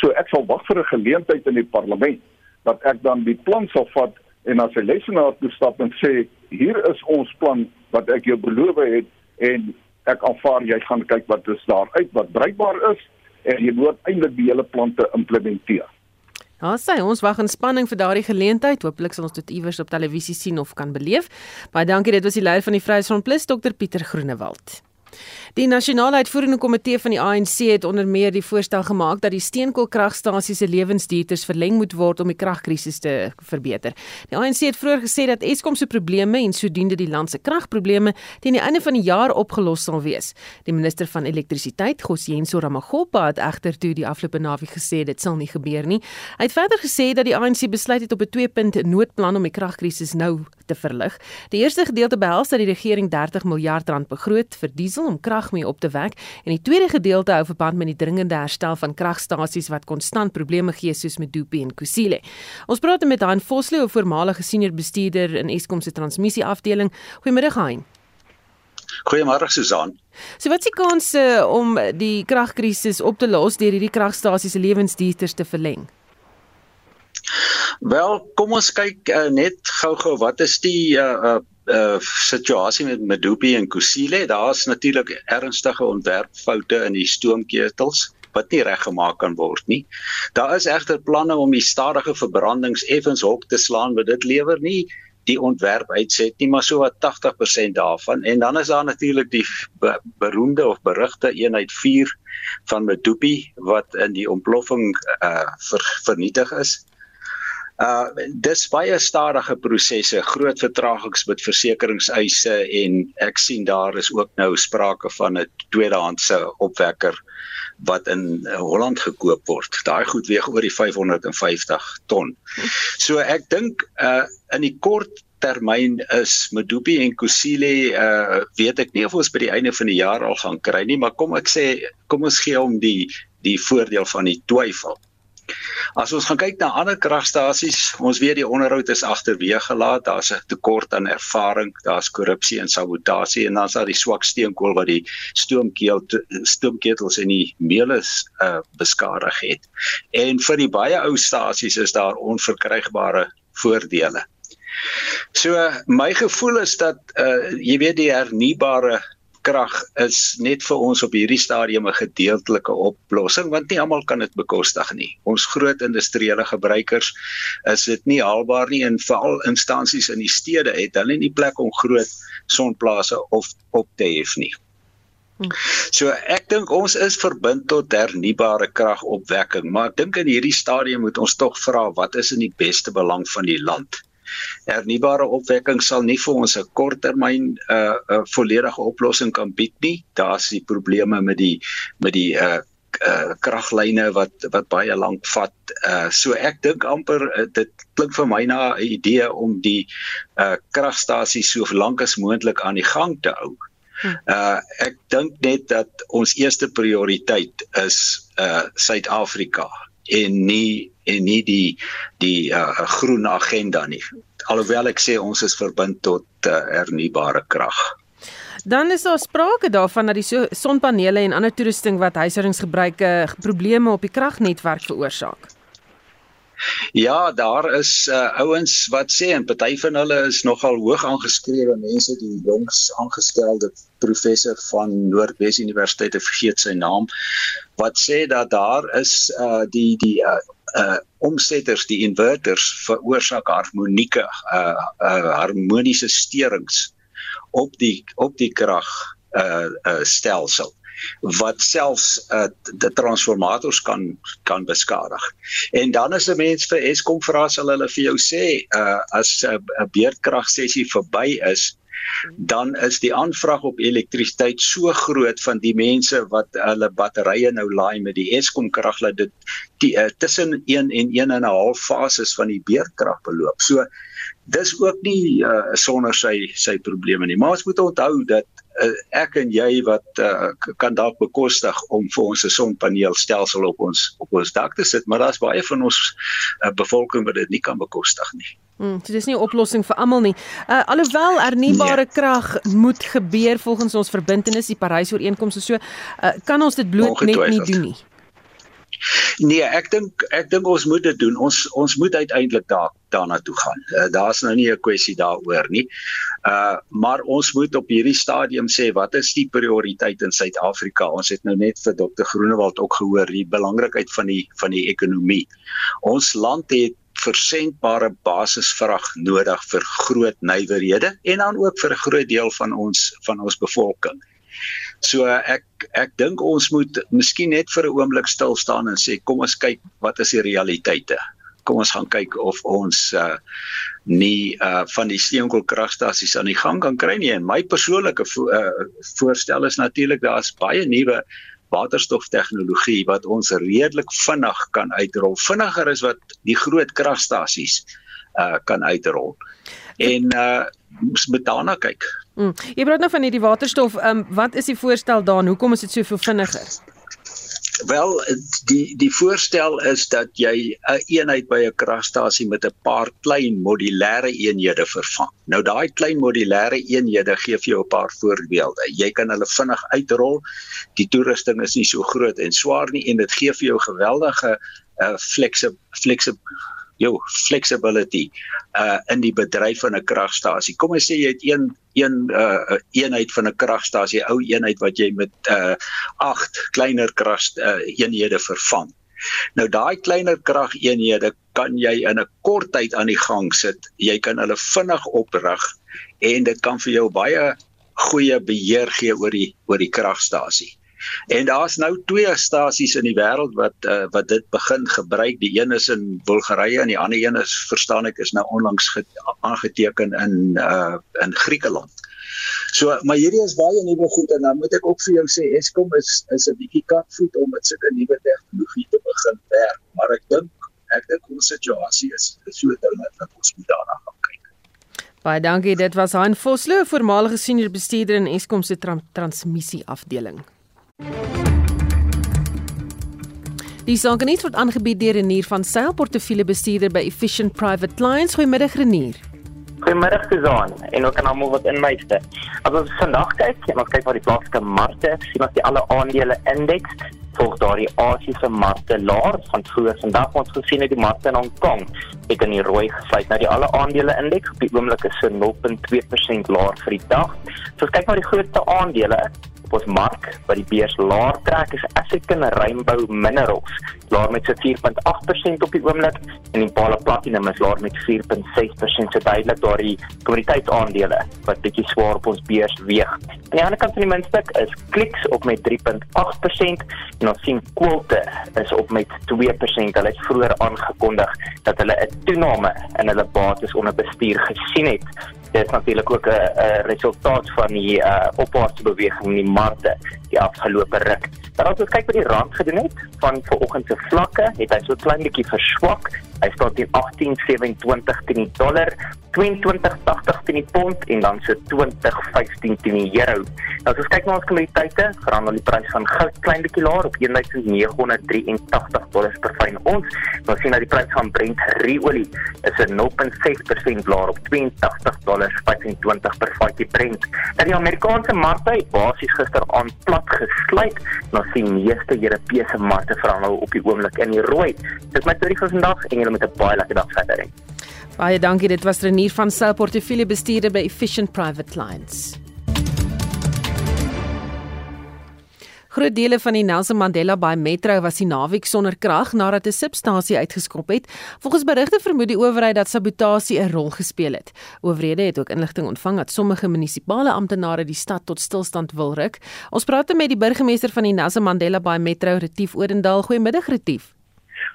So ek sal wag vir 'n geleentheid in die parlement dat ek dan die plan sal vat en as 'n lesenaar toe stap en sê hier is ons plan wat ek jou beloof het en ek aanvaar jy gaan kyk wat is daar uit wat bruikbaar is en jy moet eintlik die hele plan te implementeer. Ja, sê ons wag in spanning vir daardie geleentheid. Hooplik sal ons dit iewers op televisie sien of kan beleef. Baie dankie. Dit was die leier van die Vryheidsfront Plus, Dr Pieter Groenewald. Die nasionale uitvoerende komitee van die ANC het onder meer die voorstel gemaak dat die steenkoolkragstasies se lewensduurtes verleng moet word om die kragkrisis te verbeter. Die ANC het vroeër gesê dat Eskom se probleme en sodoende die land se kragprobleme teen die einde van die jaar opgelos sal wees. Die minister van elektrisiteit, Gosienso Ramagopa, het egter toe die afgelope naweek gesê dit sal nie gebeur nie. Hy het verder gesê dat die ANC besluit het op 'n 2-punt noodplan om die kragkrisis nou te verlig. Die eerste gedeelte behels dat die regering 30 miljard rand begroot vir diesel om krag mee op te wek en die tweede gedeelte hou verband met die dringende herstel van kragstasies wat konstant probleme gee soos met Dupi en Kusile. Ons praat met Han Vosloo, 'n voormalige senior bestuurder in Eskom se transmissie afdeling. Goeiemôre Hein. Goeiemôre Susan. So wat is die kanse om die kragkrisis op te los deur hierdie kragstasies se lewensduurtes te verleng? Wel, kom ons kyk uh, net gou-gou wat is die uh, uh uh situasie met Medupi en Kusile. Daar's natuurlik ernstige ontwerpfoute in die stoomketels wat nie reggemaak kan word nie. Daar is egter planne om die stadige verbrandings effens hok te slaan, want dit lewer nie die ontwerp uitset nie, maar so wat 80% daarvan. En dan is daar natuurlik die be beroemde of berugte eenheid 4 van Medupi wat in die ontploffing uh ver vernietig is. Uh dis baie stadige prosesse, groot vertragings met versekeringseise en ek sien daar is ook nou sprake van 'n tweedehandse opwekker wat in Holland gekoop word. Daai goed weeg oor die 550 ton. So ek dink uh in die kort termyn is Medupi en Kusile uh weet ek nie of ons by die einde van die jaar al gaan kry nie, maar kom ek sê kom ons gee hom die die voordeel van die twyfel. As ons gaan kyk na ander kragstasies, ons weet die onderhoud is agterweë gelaat, daar's 'n tekort aan ervaring, daar's korrupsie en sabotasie en dan's daar die swak steenkool wat die stoomkeel stoomketels en die meeles uh, beskadig het. En vir die baie ou stasies is daar onverkrygbare voordele. So my gevoel is dat uh, jy weet die hernubare krag is net vir ons op hierdie stadium 'n gedeeltelike oplossing want nie almal kan dit bekostig nie. Ons groot industriële gebruikers is dit nie haalbaar nie en veral instansies in die stede het hulle nie plek om groot sonplase of op te hef nie. So ek dink ons is verbind tot hernubare kragopwekking, maar ek dink in hierdie stadium moet ons tog vra wat is in die beste belang van die land? Hernubare opwekking sal nie vir ons 'n korttermyn 'n uh, 'n uh, volledige oplossing kan bied nie. Daar's die probleme met die met die uh uh kraglyne wat wat baie lank vat. Uh so ek dink amper uh, dit klink vir my na 'n idee om die uh kragstasie so lank as moontlik aan die gang te hou. Uh ek dink net dat ons eerste prioriteit is uh Suid-Afrika en nie en nie die die uh, groen agenda nie. Alhoewel ek sê ons is verbind tot uh, hernubare krag. Dan is daar sprake daarvan dat die so sonpanele en ander toerusting wat huishoudingsgebruike probleme op die kragnetwerk veroorsaak. Ja, daar is uh, ouens wat sê en party van hulle is nogal hoog aangeskrewe mense die jongs aangestelde professor van Noordwes Universiteit, ek vergeet sy naam, wat sê dat daar is uh, die die uh, uh omsetters die inverters veroorsaak harmonieke uh, uh harmoniese steurings op die op die krag uh, uh stelsel wat selfs uh, die transformators kan kan beskadig. En dan as 'n mens vir Eskom vra sal hulle vir jou sê uh as 'n uh, beerdkrag sessie verby is, dan is die aanvraag op elektrisiteit so groot van die mense wat hulle batterye nou laai met die Eskom krag dat dit die, uh, tussen 1 en 1 en 'n half fases van die beerdkrag beloop. So dis ook nie uh, sonder sy sy probleme nie. Maar ons moet onthou dat ek en jy wat uh, kan dalk bekostig om vir ons 'n sonpaneelstelsel op ons op ons dak te sit, maar daar's baie van ons uh, bevolking wat dit nie kan bekostig nie. Hmm, so dis nie 'n oplossing vir almal nie. Uh alhoewel hernubare nee. krag moet gebeur volgens ons verbintenis die Parys-ooreenkoms en so, uh, kan ons dit bloot net nie doen nie. Nee, ek dink ek dink ons moet dit doen. Ons ons moet uiteindelik daar daarna toe gaan. Uh, Daar's nou nie 'n kwessie daaroor nie. Uh maar ons moet op hierdie stadium sê wat is die prioriteit in Suid-Afrika? Ons het nou net vir Dr. Groenewald ook gehoor die belangrikheid van die van die ekonomie. Ons land het versendbare basisvrag nodig vir groot nywerhede en dan ook vir 'n groot deel van ons van ons bevolking. So ek ek dink ons moet miskien net vir 'n oomblik stil staan en sê kom ons kyk wat is die realiteite. Kom ons gaan kyk of ons uh nie uh van die steenkoolkragstasies aan die gang kan kry nie. En my persoonlike vo uh, voorstel is natuurlik daar's baie nuwe waterstoftegnologie wat ons redelik vinnig kan uitrol. Vinniger is wat die groot kragstasies uh kan uitrol. En uh moet daarna kyk. Mm. Jy praat nou van hierdie waterstof. Ehm um, wat is die voorstel daar? Hoekom is dit soveel vinniger? Wel die die voorstel is dat jy 'n eenheid by 'n kragstasie met 'n paar klein modulêre eenhede vervang. Nou daai klein modulêre eenhede gee vir jou 'n paar voorbeelde. Jy kan hulle vinnig uitrol. Die toerusting is nie so groot en swaar nie en dit gee vir jou geweldige uh flexib flexib jou flexibility uh in die bedryf van 'n kragstasie. Kom ons sê jy het een een uh eenheid van 'n kragstasie, ou eenheid wat jy met uh 8 kleiner krag uh, eenhede vervang. Nou daai kleiner krageenhede kan jy in 'n kort tyd aan die gang sit. Jy kan hulle vinnig oprig en dit kan vir jou baie goeie beheer gee oor die oor die kragstasie. En daar's nou twee stasies in die wêreld wat uh, wat dit begin gebruik. Die een is in Bulgarië en die ander een is verstaan ek is nou onlangs aangeteken in uh in Griekeland. So, maar hierdie is baie nuwe goed en dan moet ek ook vir jou sê Eskom is is 'n bietjie katvoet om met sulke nuwe tegnologie te begin werk, maar ek dink ek dink ons situasie is so dat ons moet daarna gaan kyk. Baie dankie. Dit was Han Vosloo, voormalige senior bestuurder in Eskom se tra transmissie afdeling. Die sangeniet word aangebied deur Renier van Sail portefeuljebestuurder by Efficient Private Clients. Goeiemiddag Renier. Goeiemiddag Suzan en ook aan almal wat inluister. As ons vandag kyk en ons kyk na die plaaslike markte, sien ons die alle aandele indeks volg daardie Asiëse markte laer van vroeër vandag ons gesien het die markte in Hong Kong het in die rooi gesluit. Nou die alle aandele indeks op die oomblik is so 0.2% laer vir die dag. So kyk maar die grootste aandele ons mark wat die beurs laer trek is African Rainbow Minerals laer met so 4.8% op die oomblik en Impala Platinum is laer met 4.6% so duidelik daardie kommoditeitsaandele wat bietjie swaar op ons beurs weeg. Aan die ander kant van die muntstuk is Clicks op met 3.8% en ons sien Quote is op met 2%. Hulle het vroeër aangekondig dat hulle 'n toename in hulle bates onder bestuur gesien het dit is natuurlik ook 'n resultaat van die uh, opwaartse beweging in die markte die afgelope ruk. Dan as ons kyk wat die rand gedoen het van vanoggend se vlakke, het hy so klein bietjie verswak. Hy staan teen 18.27 teen die dollar, 22.80 teen die pond en dan so 20.15 teen die euro. Nou as ons kyk na ons kommoditeite, verhandel die prys van goud klein bietjie laer op 1983 dollars per fyn ons. Ons sien dat die prys van Brent ruolie is 'n 0.6% laer op 82 dollars 25 per vatjie Brent. En die Amerikaanse markte het basies gister aan plat gesluit, maar sien meeste Europese markte verhandel op die oomblik in die rooi. Dis my storie vir vandag en julle met 'n baie lekker dag verder. Baie dankie. Dit was Renier van Sail Portefeulje bestuurder by Efficient Private Clients. Groot dele van die Nelson Mandela Bay Metro was die naweek sonder krag nadat 'n substasie uitgeskop het. Volgens berigte vermoed die owerheid dat sabotasie 'n rol gespeel het. Owerhede het ook inligting ontvang dat sommige munisipale amptenare die stad tot stilstand wil ruk. Ons praat met die burgemeester van die Nelson Mandela Bay Metro, Retief Odendaal. Goeiemiddag Retief.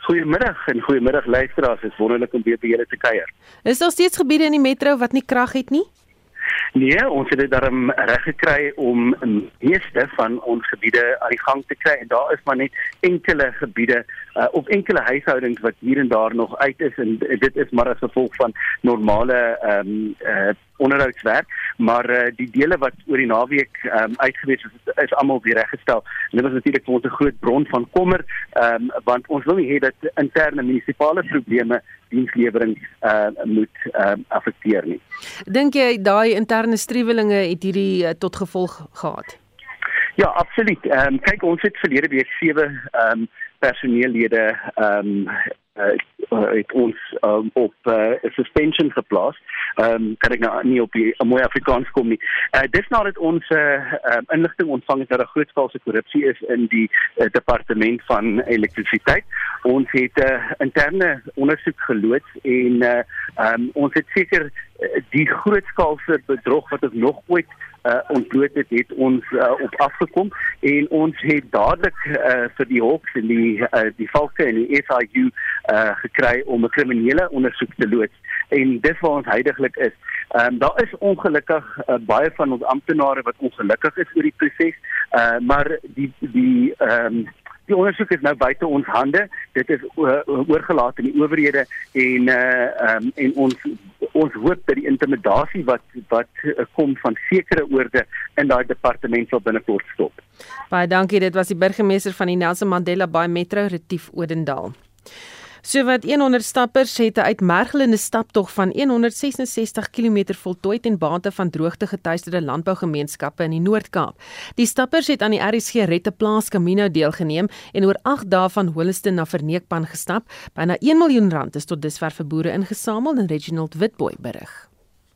Goeiemiddag en goeiemiddag luisteraars. Dit is wonderlik om weer by julle te kuier. Is daar steeds gebiede in die metro wat nie krag het nie? Nee, ons het dit daarom reg gekry om meeste van ons gebiede aan die gang te kry en daar is maar net enkele gebiede uh, of enkele huishoudings wat hier en daar nog uit is en dit is maar as gevolg van normale ehm um, uh, onderhoudswerk, maar uh, die dele wat oor die naweek um, uitgewees is, is, is almal weer reggestel. En dit was natuurlik vir ons 'n groot bron van kommer, um, want ons wil nie hê dat interne munisipale probleme dienslewering uh, moet uh, affekteer nie. Dink jy daai interne striwelinge het hierdie uh, tot gevolg gehad? Ja, absoluut. Ehm um, kyk ons het verlede week sewe ehm um, personeellede ehm um, uh, het ons um, op uh, 'n suspension geplaas. Ehm um, kan ek nou nie op 'n mooi Afrikaans kom nie. Uh, dis nadat ons 'n uh, uh, inligting ontvang het dat daar grootskaalse korrupsie is in die uh, departement van elektrisiteit. Ons het 'n uh, interne ondersoek geloods en uh, um, ons het seker uh, die grootskaalse bedrog wat ons nog ooit uh, ontbloot het, het ons uh, op afgekom en ons het dadelik uh, vir die Hawks en die uh, die Falke en die SIU uh, gekry om 'n kriminele ondersoek te loods en dis waar ons heidaglik is. Ehm um, daar is ongelukkig uh, baie van ons amptenare wat ongelukkig is oor die proses, uh, maar die die ehm um, die ondersoek is nou buite ons hande. Dit is oorgelaat aan die owerhede en uh um, en ons ons hoop dat die intimidasie wat wat uh, kom van sekere oorde in daai departement sal binnekort stop. Baie dankie. Dit was die burgemeester van die Nelson Mandela Bay Metro Retief Odendaal. Sowat 100 stappers het 'n uitmergelende staptog van 166 km voltooi ten bate van droogte getuisterde landbougemeenskappe in die Noord-Kaap. Die stappers het aan die RSG Rette Plaas Camino deelgeneem en oor 8 dae van Holliston na Verneekpan gestap. Byna 1 miljoen rand is tot dusver vir boere ingesamel en Reginald Witboy berig.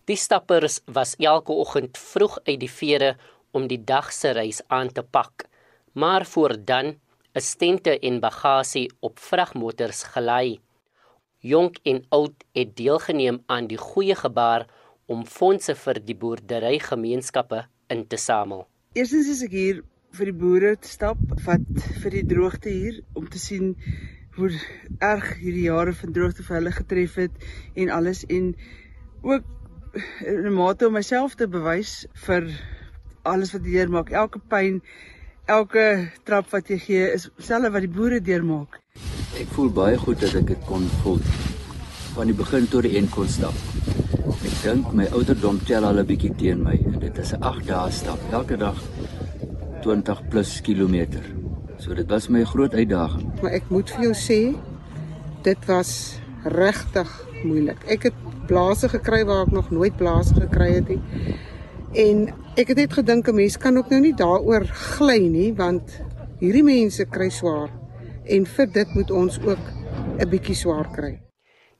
Die stappers was elke oggend vroeg uit die vere om die dag se reis aan te pak. Maar voor dan stente en bagasie op vragmotors gelei. Jonk en oud het deelgeneem aan die goeie gebaar om fondse vir die boerderygemeenskappe in te samel. Eerstens is ek hier vir die boere te stap wat vir die droogte hier om te sien hoe erg hierdie jare van droogte vir hulle getref het en alles en ook 'n mate om myself te bewys vir alles wat hier maak elke pyn elke trap wat jy gee is selfe wat die boere deurmaak. Ek voel baie goed dat ek dit kon voel van die begin tot die eind kon stap. Met dink my ouderdom tel al 'n bietjie teen my en dit is 'n 8 dae stap elke dag 20 plus kilometer. So dit was my groot uitdaging. Maar ek moet vir jou sê dit was regtig moeilik. Ek het blaase gekry waar ek nog nooit blaase gekry het nie. En ek het net gedink 'n mens kan ook nou nie daaroor gly nie want hierdie mense kry swaar en vir dit moet ons ook 'n bietjie swaar kry.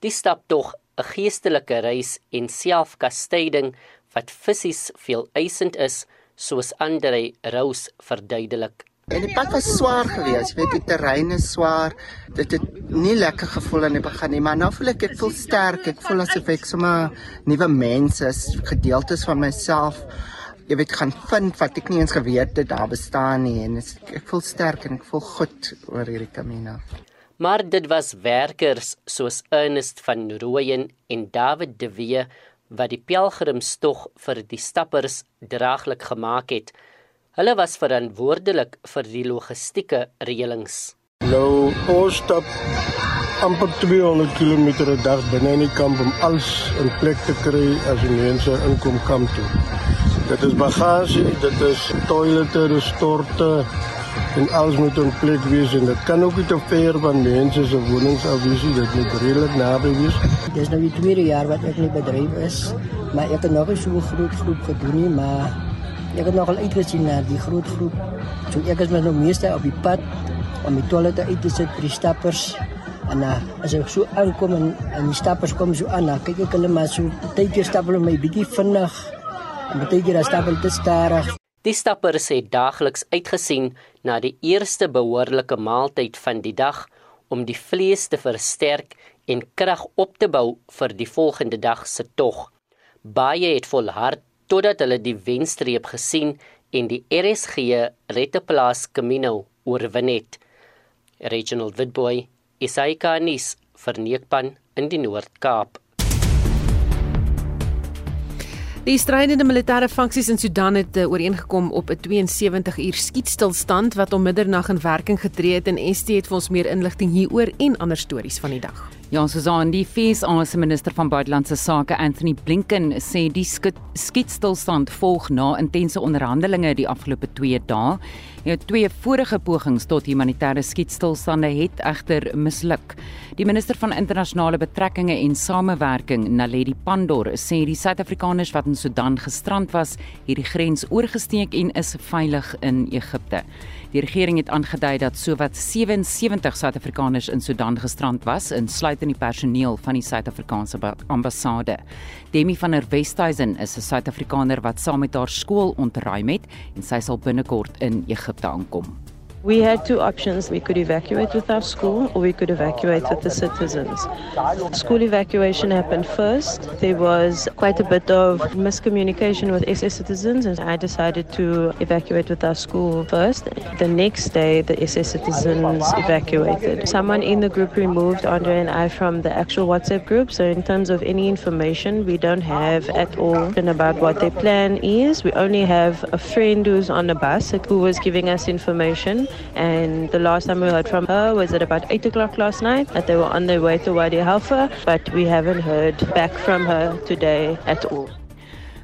Die stap tog 'n geestelike reis en selfkastyding wat fisies veel eisend is, soos Andre Rose verduidelik. En die pad was swaar geweest, weet die terrein is swaar. Dit het nie lekker gevoel aan die begin nie, maar nou voel ek ek voel sterk. Ek voel asof ek sommer nuwe mense is, gedeeltes van myself jy weet gaan vind wat ek nie eens geweet het daar bestaan nie en ek voel sterk en ek voel goed oor hierdie Camino. Maar dit was werkers soos Ernest van Rooyen en David De Wee wat die pelgrimstog vir die stappers draaglik gemaak het. Hulle was verantwoordelik vir die logistieke reëlings. Nou, ons stap amper 200 km 'n dag binne in die kamp om alles in plek te kry as die mense inkom kamp toe. Dit is bagasie, dit is toilette, restorte en alles moet in plek wees en dit kan ook nie te ver van mense se wonings af wees nie, dit moet redelik naby wees. Dis nou die tweede jaar wat ek in die bedryf is, maar ek het nog nie so 'n groot groep gedoen nie, maar ek het nogal uitgesien na die groot groep. So ek is met nou meeste op die pad om die toilette uit te sit vir die stappers. En uh, as ek so aankom en, en die stappers kom so aan, dan kyk ek hulle maar so tydjie stap hulle my bietjie vinnig. En baie keer stap te stadig. Die stappers het daagliks uitgesien na die eerste behoorlike maaltyd van die dag om die vlees te versterk en krag op te bou vir die volgende dag se tog. Baie het volhard totdat hulle die wenstreep gesien en die RSG Retteplaas Camino oorwin het. Regional Witboy Isaika Nis vir Neekpan in die Noord-Kaap. Die strydende militêre funksies in Sudan het uh, ooreengekom op 'n 72 uur skietstilstand wat om middernag in werking getree het en ST het vir ons meer inligting hieroor en ander stories van die dag. Ja, Susan, die FSA se minister van buitelandse sake, Anthony Blinken, sê die skietstilstand volg na intense onderhandelinge die afgelope 2 dae. Ja, twee vorige pogings tot humanitêre skietstilstande het egter misluk. Die minister van internasionale betrekkinge en samewerking, Naledi Pandor, sê die Suid-Afrikaners wat in Sudan gestrand was, het die grens oorgesteek en is veilig in Egipte. Die regering het aangedui dat sowat 77 Suid-Afrikaners in Sudan gestrand was, insluitend die personeel van die Suid-Afrikaanse ambassade. Demi van der Westhuizen is 'n Suid-Afrikaner wat saam met haar skool ontruim het en sy sal binnekort in Egipte aankom. We had two options. We could evacuate with our school or we could evacuate with the citizens. School evacuation happened first. There was quite a bit of miscommunication with SS citizens and I decided to evacuate with our school first. The next day, the SS citizens evacuated. Someone in the group removed Andre and I from the actual WhatsApp group. So in terms of any information, we don't have at all about what their plan is. We only have a friend who's on the bus who was giving us information. And the last time we heard from her was at about 8 o'clock last night that they were on their way to Wadi Halfa, but we haven't heard back from her today at all.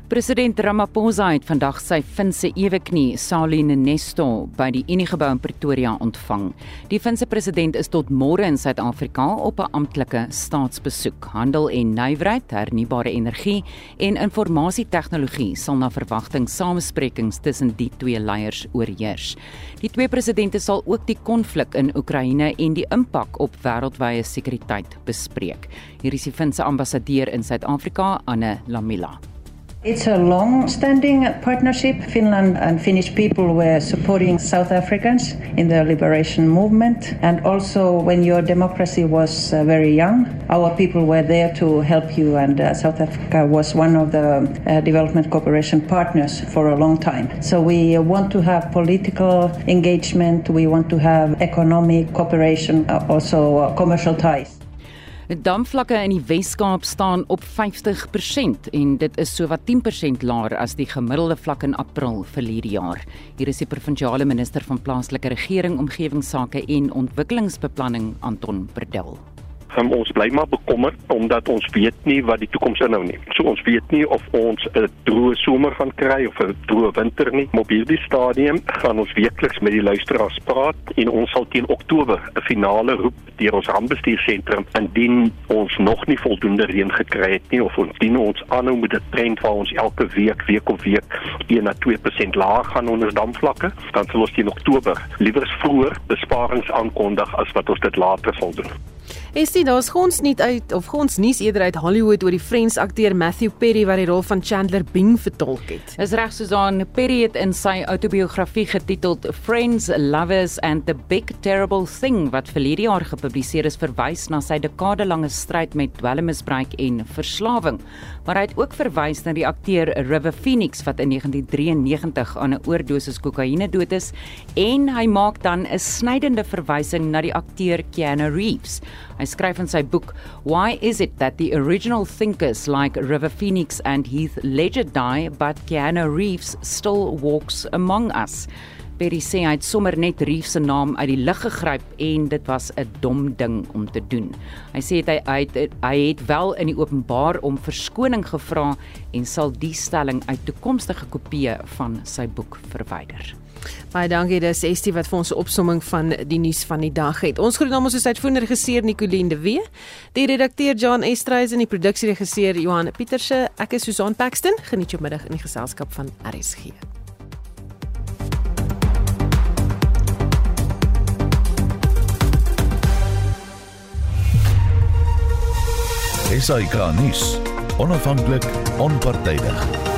President Ramaphosa het vandag sy Finse eweknie, Saline Nesto, by die Unigebou in Pretoria ontvang. Die Finse president is tot môre in Suid-Afrika op 'n amptelike staatsbesoek. Handel en nywerheid, hernubare energie en informasie-tegnologie sal na verwagting samesprekings tussen die twee leiers oorheers. Die twee presidente sal ook die konflik in Oekraïne en die impak op wêreldwye sekuriteit bespreek. Hier is die Finse ambassadeur in Suid-Afrika, Anne Lamila. It's a long standing partnership. Finland and Finnish people were supporting South Africans in the liberation movement. And also, when your democracy was uh, very young, our people were there to help you. And uh, South Africa was one of the uh, development cooperation partners for a long time. So, we want to have political engagement, we want to have economic cooperation, uh, also uh, commercial ties. Damvlakke in die Wes-Kaap staan op 50% en dit is sowat 10% laer as die gemiddelde vlak in April verlede jaar. Hier is die provinsiale minister van plaaslike regering, omgewingsake en ontwikkelingsbeplanning, Anton Berdel. Um, ons bly maar bekommerd omdat ons weet nie wat die toekoms inhou nie. So ons weet nie of ons 'n droë somer gaan kry of 'n droë winter nie. Op hierdie stadium gaan ons weekliks met die luisteraars praat en ons sal teen Oktober 'n finale roep deur ons rampbestuursentrum indien ons nog nie voldoende reën gekry het nie of ons dien ons aanhou met 'n trend waar ons elke week week op week 1 na 2% laag gaan onder damvlakke, dan sal ons teen Oktober liewer vroeër besparings aankondig as wat ons dit later sal doen. Dit daar's gons nie uit of gons nuus eerder uit Hollywood oor die Friends akteur Matthew Perry wat die rol van Chandler Bing vertolk het. Is reg Susan Perry het in sy outobiografie getiteld Friends, Lovers and the Big Terrible Thing wat verlede jaar gepubliseer is verwys na sy dekadelange stryd met dwelmmisbruik en verslawing. Maar hy het ook verwys na die akteur River Phoenix wat in 1993 aan 'n oordosis kokaine dood is en hy maak dan 'n snydende verwysing na die akteur Keanu Reeves. Hy skryf in sy boek Why is it that the original thinkers like River Phoenix and Heath Ledger die but Keanu Reeves still walks among us? Perry sê hy het sommer net Reeves se naam uit die lug gegryp en dit was 'n dom ding om te doen. Hy sê hy hy het, hy het wel in die openbaar om verskoning gevra en sal die stelling uit toekomstige kopieë van sy boek verwyder. Baie dankie dis Estie wat vir ons 'n opsomming van die nuus van die dag het. Ons groet namens ons uitvoerende regisseur Nicoline de Wee, die redakteur John Estreys en die produksieregisseur Johan Pieterse. Ek is Susan Paxton. Geniet jou middag in die geselskap van RSG. SAK nuus. Onafhanklik, onpartydig.